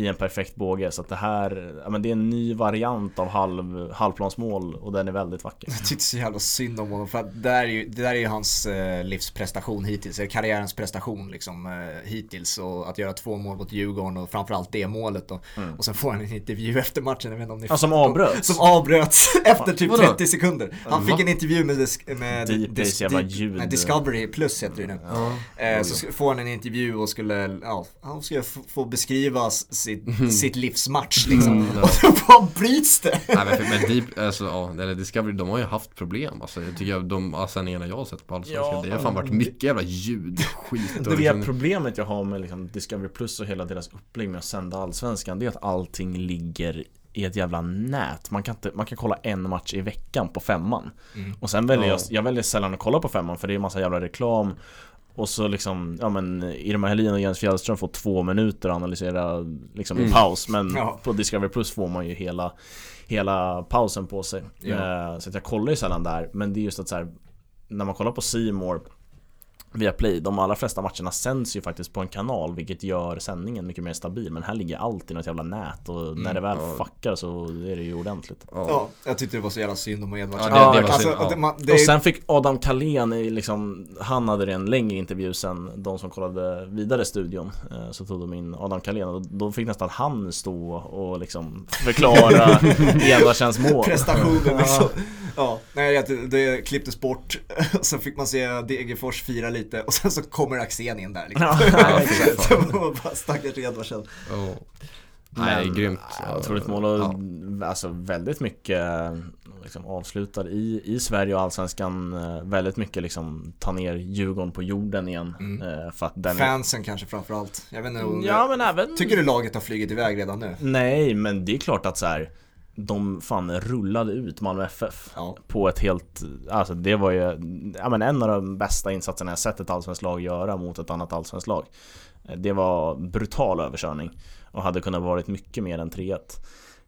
i en perfekt båge så att det här, ja men det är en ny variant av halv, halvplansmål och den är väldigt vacker. Jag tyckte så jävla synd om honom för att det där är ju, det där är ju hans eh, livsprestation hittills, eller karriärens prestation liksom eh, hittills och att göra två mål mot Djurgården och framförallt det målet då. Och sen får han en intervju efter matchen, jag vet inte om ni Ja, som avbröts. Som avbröts efter typ Vadå? 30 sekunder. Han fick en intervju med, dis- med Deep Base jävla ljud. nej, Discovery Plus heter det nu. Eh, så får han en intervju och skulle, ja, han skulle få beskriva s- sitt, sitt livsmatch liksom. Och så bara bryts det. Nej men, men Deep, alltså, ja, eller Discovery, de har ju haft problem alltså, jag tycker jag, de sändningarna jag har sett på Allsvenskan, Ja, det har fan varit mycket jävla ljud, skit och Det liksom, problemet jag har med liksom Discovery Plus och hela deras upplägg med att sända Allsvenskan Det är att allting ligger i ett jävla nät. Man kan, inte, man kan kolla en match i veckan på femman. Och sen väljer Ja. jag, jag väljer sällan att kolla på femman för det är massa jävla reklam. Och så liksom, ja men Irma Helin och Jens Fjällström får två minuter att analysera liksom i Mm. paus. Men Ja. på Discovery Plus får man ju hela, hela pausen på sig. Ja. Eh, Så att jag kollar ju sällan där. Men det är just att så här, när man kollar på C More via Play, de allra flesta matcherna sänds ju faktiskt på en kanal vilket gör sändningen mycket mer stabil Men här ligger allt i något jävla nät och när det väl ja. fuckar så är det ju ordentligt ja. Ja, jag tyckte det var så jävla synd om Edvardsen. Ja, det- det var alltså, synd, ja. det, man, det, Och sen fick Adam Kalén liksom, han hade en längre intervju sen de som kollade vidare studion eh, Så tog de in Adam Kalén och då fick nästan han stå och liksom förklara Edvardsens mål prestationen liksom. Ja, nej det, det klipptes bort. Sen fick man se Degerfors fira lite och sen så kommer Axén in där liksom. Ja. Så var bara stackars Edvardsen. Ja. Nej, Men, grymt. ja, Otroligt mål och alltså väldigt mycket liksom, avslutar i, i Sverige och Allsvenskan eh, Väldigt mycket liksom ta ner Djurgården på jorden igen Mm. eh, För att den Fansen kanske framförallt. Jag vet inte Ja men även Tycker du laget har flugit iväg redan nu? Nej men det är klart att så här. De fan rullade ut Malmö FF Ja. På ett helt Alltså det var ju ja, men En av de bästa insatserna jag sett ett allsvenskt lag göra mot ett annat allsvenskt lag. Det var brutal överkörning Och hade kunnat varit mycket mer än 3-1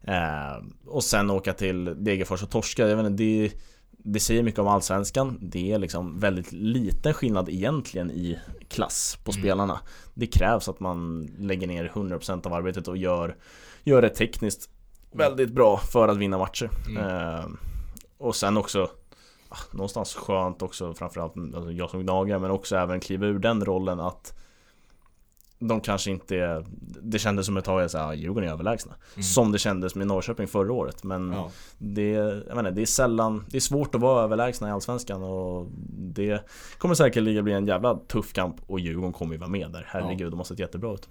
eh, Och sen åka till Degerfors och torska Jag vet inte, det, det säger mycket om allsvenskan. Det är liksom väldigt liten skillnad egentligen i klass på spelarna. Det krävs att man lägger ner 100% av arbetet och gör Gör det tekniskt väldigt bra för att vinna matcher. Eh, Och sen också ah, Någonstans skönt också framförallt alltså jag som gnagare men också även kliva ur den rollen att de kanske inte Det kändes som ett tag att ah, Djurgården är överlägsna. Som det kändes med Norrköping förra året. Men Ja. det, jag menar, det är sällan Det är svårt att vara överlägsna i Allsvenskan och Det kommer säkerligen bli en jävla tuff kamp Och Djurgården kommer ju vara med där. Herregud, de har sett jättebra ut.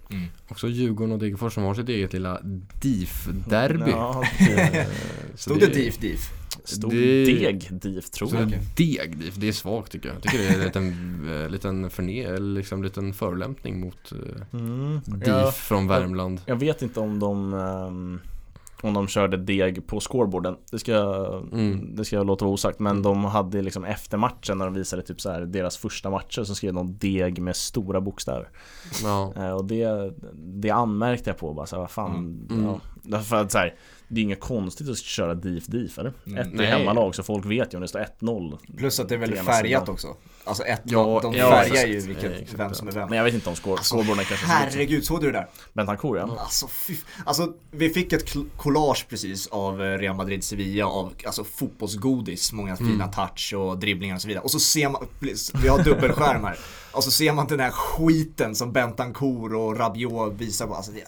Också Djurgården och Degerfors som har sitt eget lilla DIF-derby. Ja, det Stod det DIF DIF? Stod Det- deg DIF tror jag det deg DIF, det är svagt tycker jag. Jag tycker det är en liten, eh, liten, förne, eller liksom liten förolämpning mot eh, mm. DIF ja, från Värmland. Jag vet inte om de ehm, om de körde deg på scoreboarden. Det ska, mm. det ska jag låta vara osagt. Men de hade liksom efter matchen när de visade typ så här, deras första matcher så skrev de deg med stora bokstäver. Ja. Och det, det anmärkte jag på bara så här, vad fan. Mm. Ja. Därför att så här, det är inget konstigt att köra DIF DIF eller? Mm. Ett i hemmalag så folk vet ju om det står 1-0 Plus att det är väldigt färgat också. Alltså ett, ja, de ja, färgar ju vilket, vem som är vem. Men jag vet inte om skår, alltså, scoreboarden kanske Herregud, såg du det där? Bentancourt ja. Alltså, fy, alltså vi fick ett collage precis av eh, Real Madrid Sevilla av alltså, fotbollsgodis. Många mm. fina touch och dribblingar och så vidare. Och så ser man, vi har dubbelskärmar Och så ser man den här skiten som Bentancourt och Rabiot visar på. Alltså, det,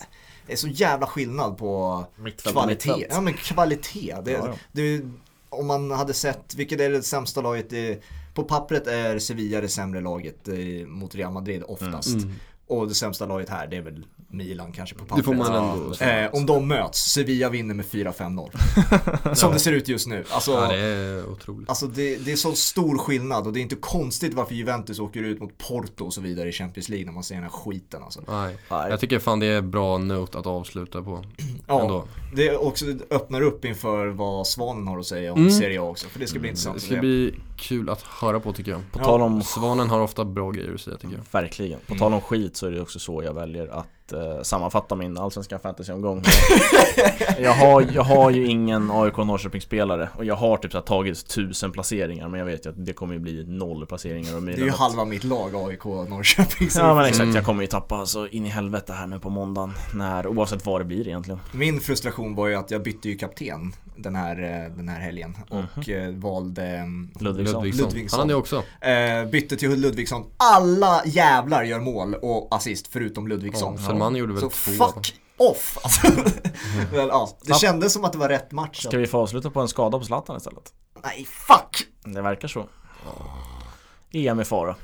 det är så jävla skillnad på kvalitet. Ja men kvalitet. Det, ja, ja. Det, om man hade sett, vilket är det sämsta laget? Det, på pappret är Sevilla det sämre laget eh, mot Real Madrid oftast. Mm. mm. Och det sämsta laget här det är väl Milan kanske på pappret. Det får man ändå eh, Om de möts, Sevilla vinner med 4-5-0. Som det ser ut just nu. Alltså, ja, det är otroligt. Alltså det, det, är så stor skillnad och det är inte konstigt varför Juventus åker ut mot Porto och så vidare i Champions League när man ser den här skiten alltså. Nej. Jag tycker fan det är bra note att avsluta på. Ja, ändå. det också öppnar upp inför vad Svanen har att säga om mm. Serie A också. För det ska bli mm. intressant. Det ska bli kul att höra på tycker jag. På ja. tal om Svanen har ofta bra grejer att säga tycker jag. Verkligen. På tal om skit så är det också så jag väljer att eh, sammanfatta min allsvenska fantasyomgång. Jag, har, jag har ju ingen AIK Norrköping-spelare och jag har typ så tagit tusen placeringar men jag vet ju att det kommer ju bli noll placeringar och Det är ju halva mitt lag AIK Norrköping Ja men exakt, mm. jag kommer ju tappa så in i helvete här nu på måndagen när, oavsett vad det blir egentligen. Min frustration var ju att jag bytte ju kapten den här, eh, den här helgen och mm. valde mm, Ludvigsson. Ludvigsson. Han hade också. Eh, bytte till Ludvigsson. Alla jävlar gör mål och assist förutom Ludvigsson. Ja, Selman gjorde väl Så två. fuck off! Alltså. Mm. Men, ja, det kändes som att det var rätt match. Ska vi få avsluta på en skada på Zlatan istället? Nej, fuck! Det verkar så. EM i fara.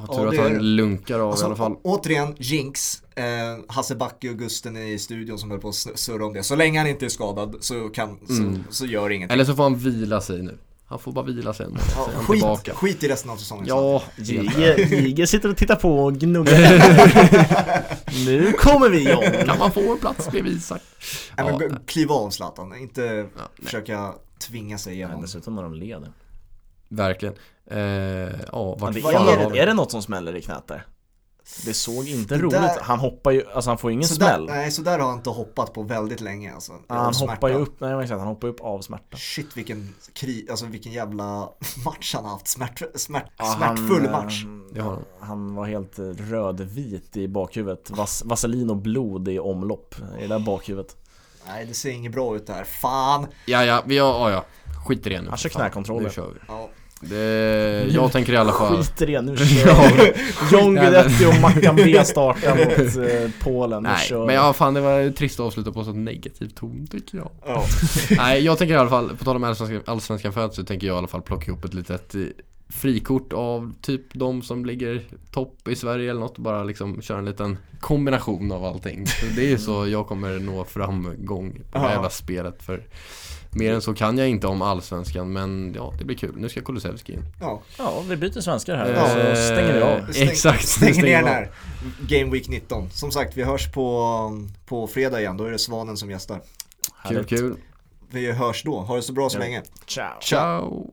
Ja, tur att han lunkar av alltså, i alla fall. Återigen, Jinx. Eh, Hasse Backe och Gusten i studion som höll på att surra om det. Så länge han inte är skadad så, kan, mm. så, så gör det ingenting. Eller så får han vila sig nu. Han får bara vila sig ja, skit, tillbaka. skit i resten av säsongen Ja, Jige sitter och tittar på och gnuggar Nu kommer vi igång! Kan man få en plats bredvid Isak? Ja, men kliva av Zlatan, inte ja, försöka tvinga sig igenom. Dessutom när de leder. Verkligen. Eh, ja, vart det är, är det något som smäller i knät där? Det såg inte det roligt där... Han hoppar ju, alltså han får ingen så smäll. Där, Nej så där har han inte hoppat på väldigt länge alltså. Han hoppar ju upp, nej exakt, han hoppar upp av smärta. Shit vilken kri, alltså vilken jävla match han har haft, Smärt, smärt, ja, smärtfull han, match. Ja, Han var helt rödvit i bakhuvudet, Vas, vaselin och blod i omlopp. I det där bakhuvudet. Nej det ser inget bra ut där, fan! Ja ja, vi har, ja ja, skit i det nu. Han kör knäkontroller. Nu kör vi. Ja. Det, jag tänker i alla fall Skit i det, nu kör John Guidetti och Mackan B startar mot eh, Polen Nej, kör. men ja fan det var trist att avsluta på så negativ ton tycker jag. Oh. Nej, jag tänker i alla fall, på tal om allsvenskan, allsvenskan född så tänker jag i alla fall plocka ihop ett litet eh, frikort av typ de som ligger topp i Sverige eller något. Bara liksom köra en liten kombination av allting. Det är så jag kommer nå framgång på det här jävla spelet för Mer än så kan jag inte om allsvenskan men ja, det blir kul. Nu ska Kulusevski in. Ja. ja, vi byter svenskar här. Ja. Så stänger vi av. Stäng, Exakt. Stänger, stänger ner den här. Game Week 19. Som sagt, vi hörs på, på fredag igen. Då är det Svanen som gästar. Kul, kul. Vi hörs då. Ha det så bra så ja. länge. Ciao. Ciao.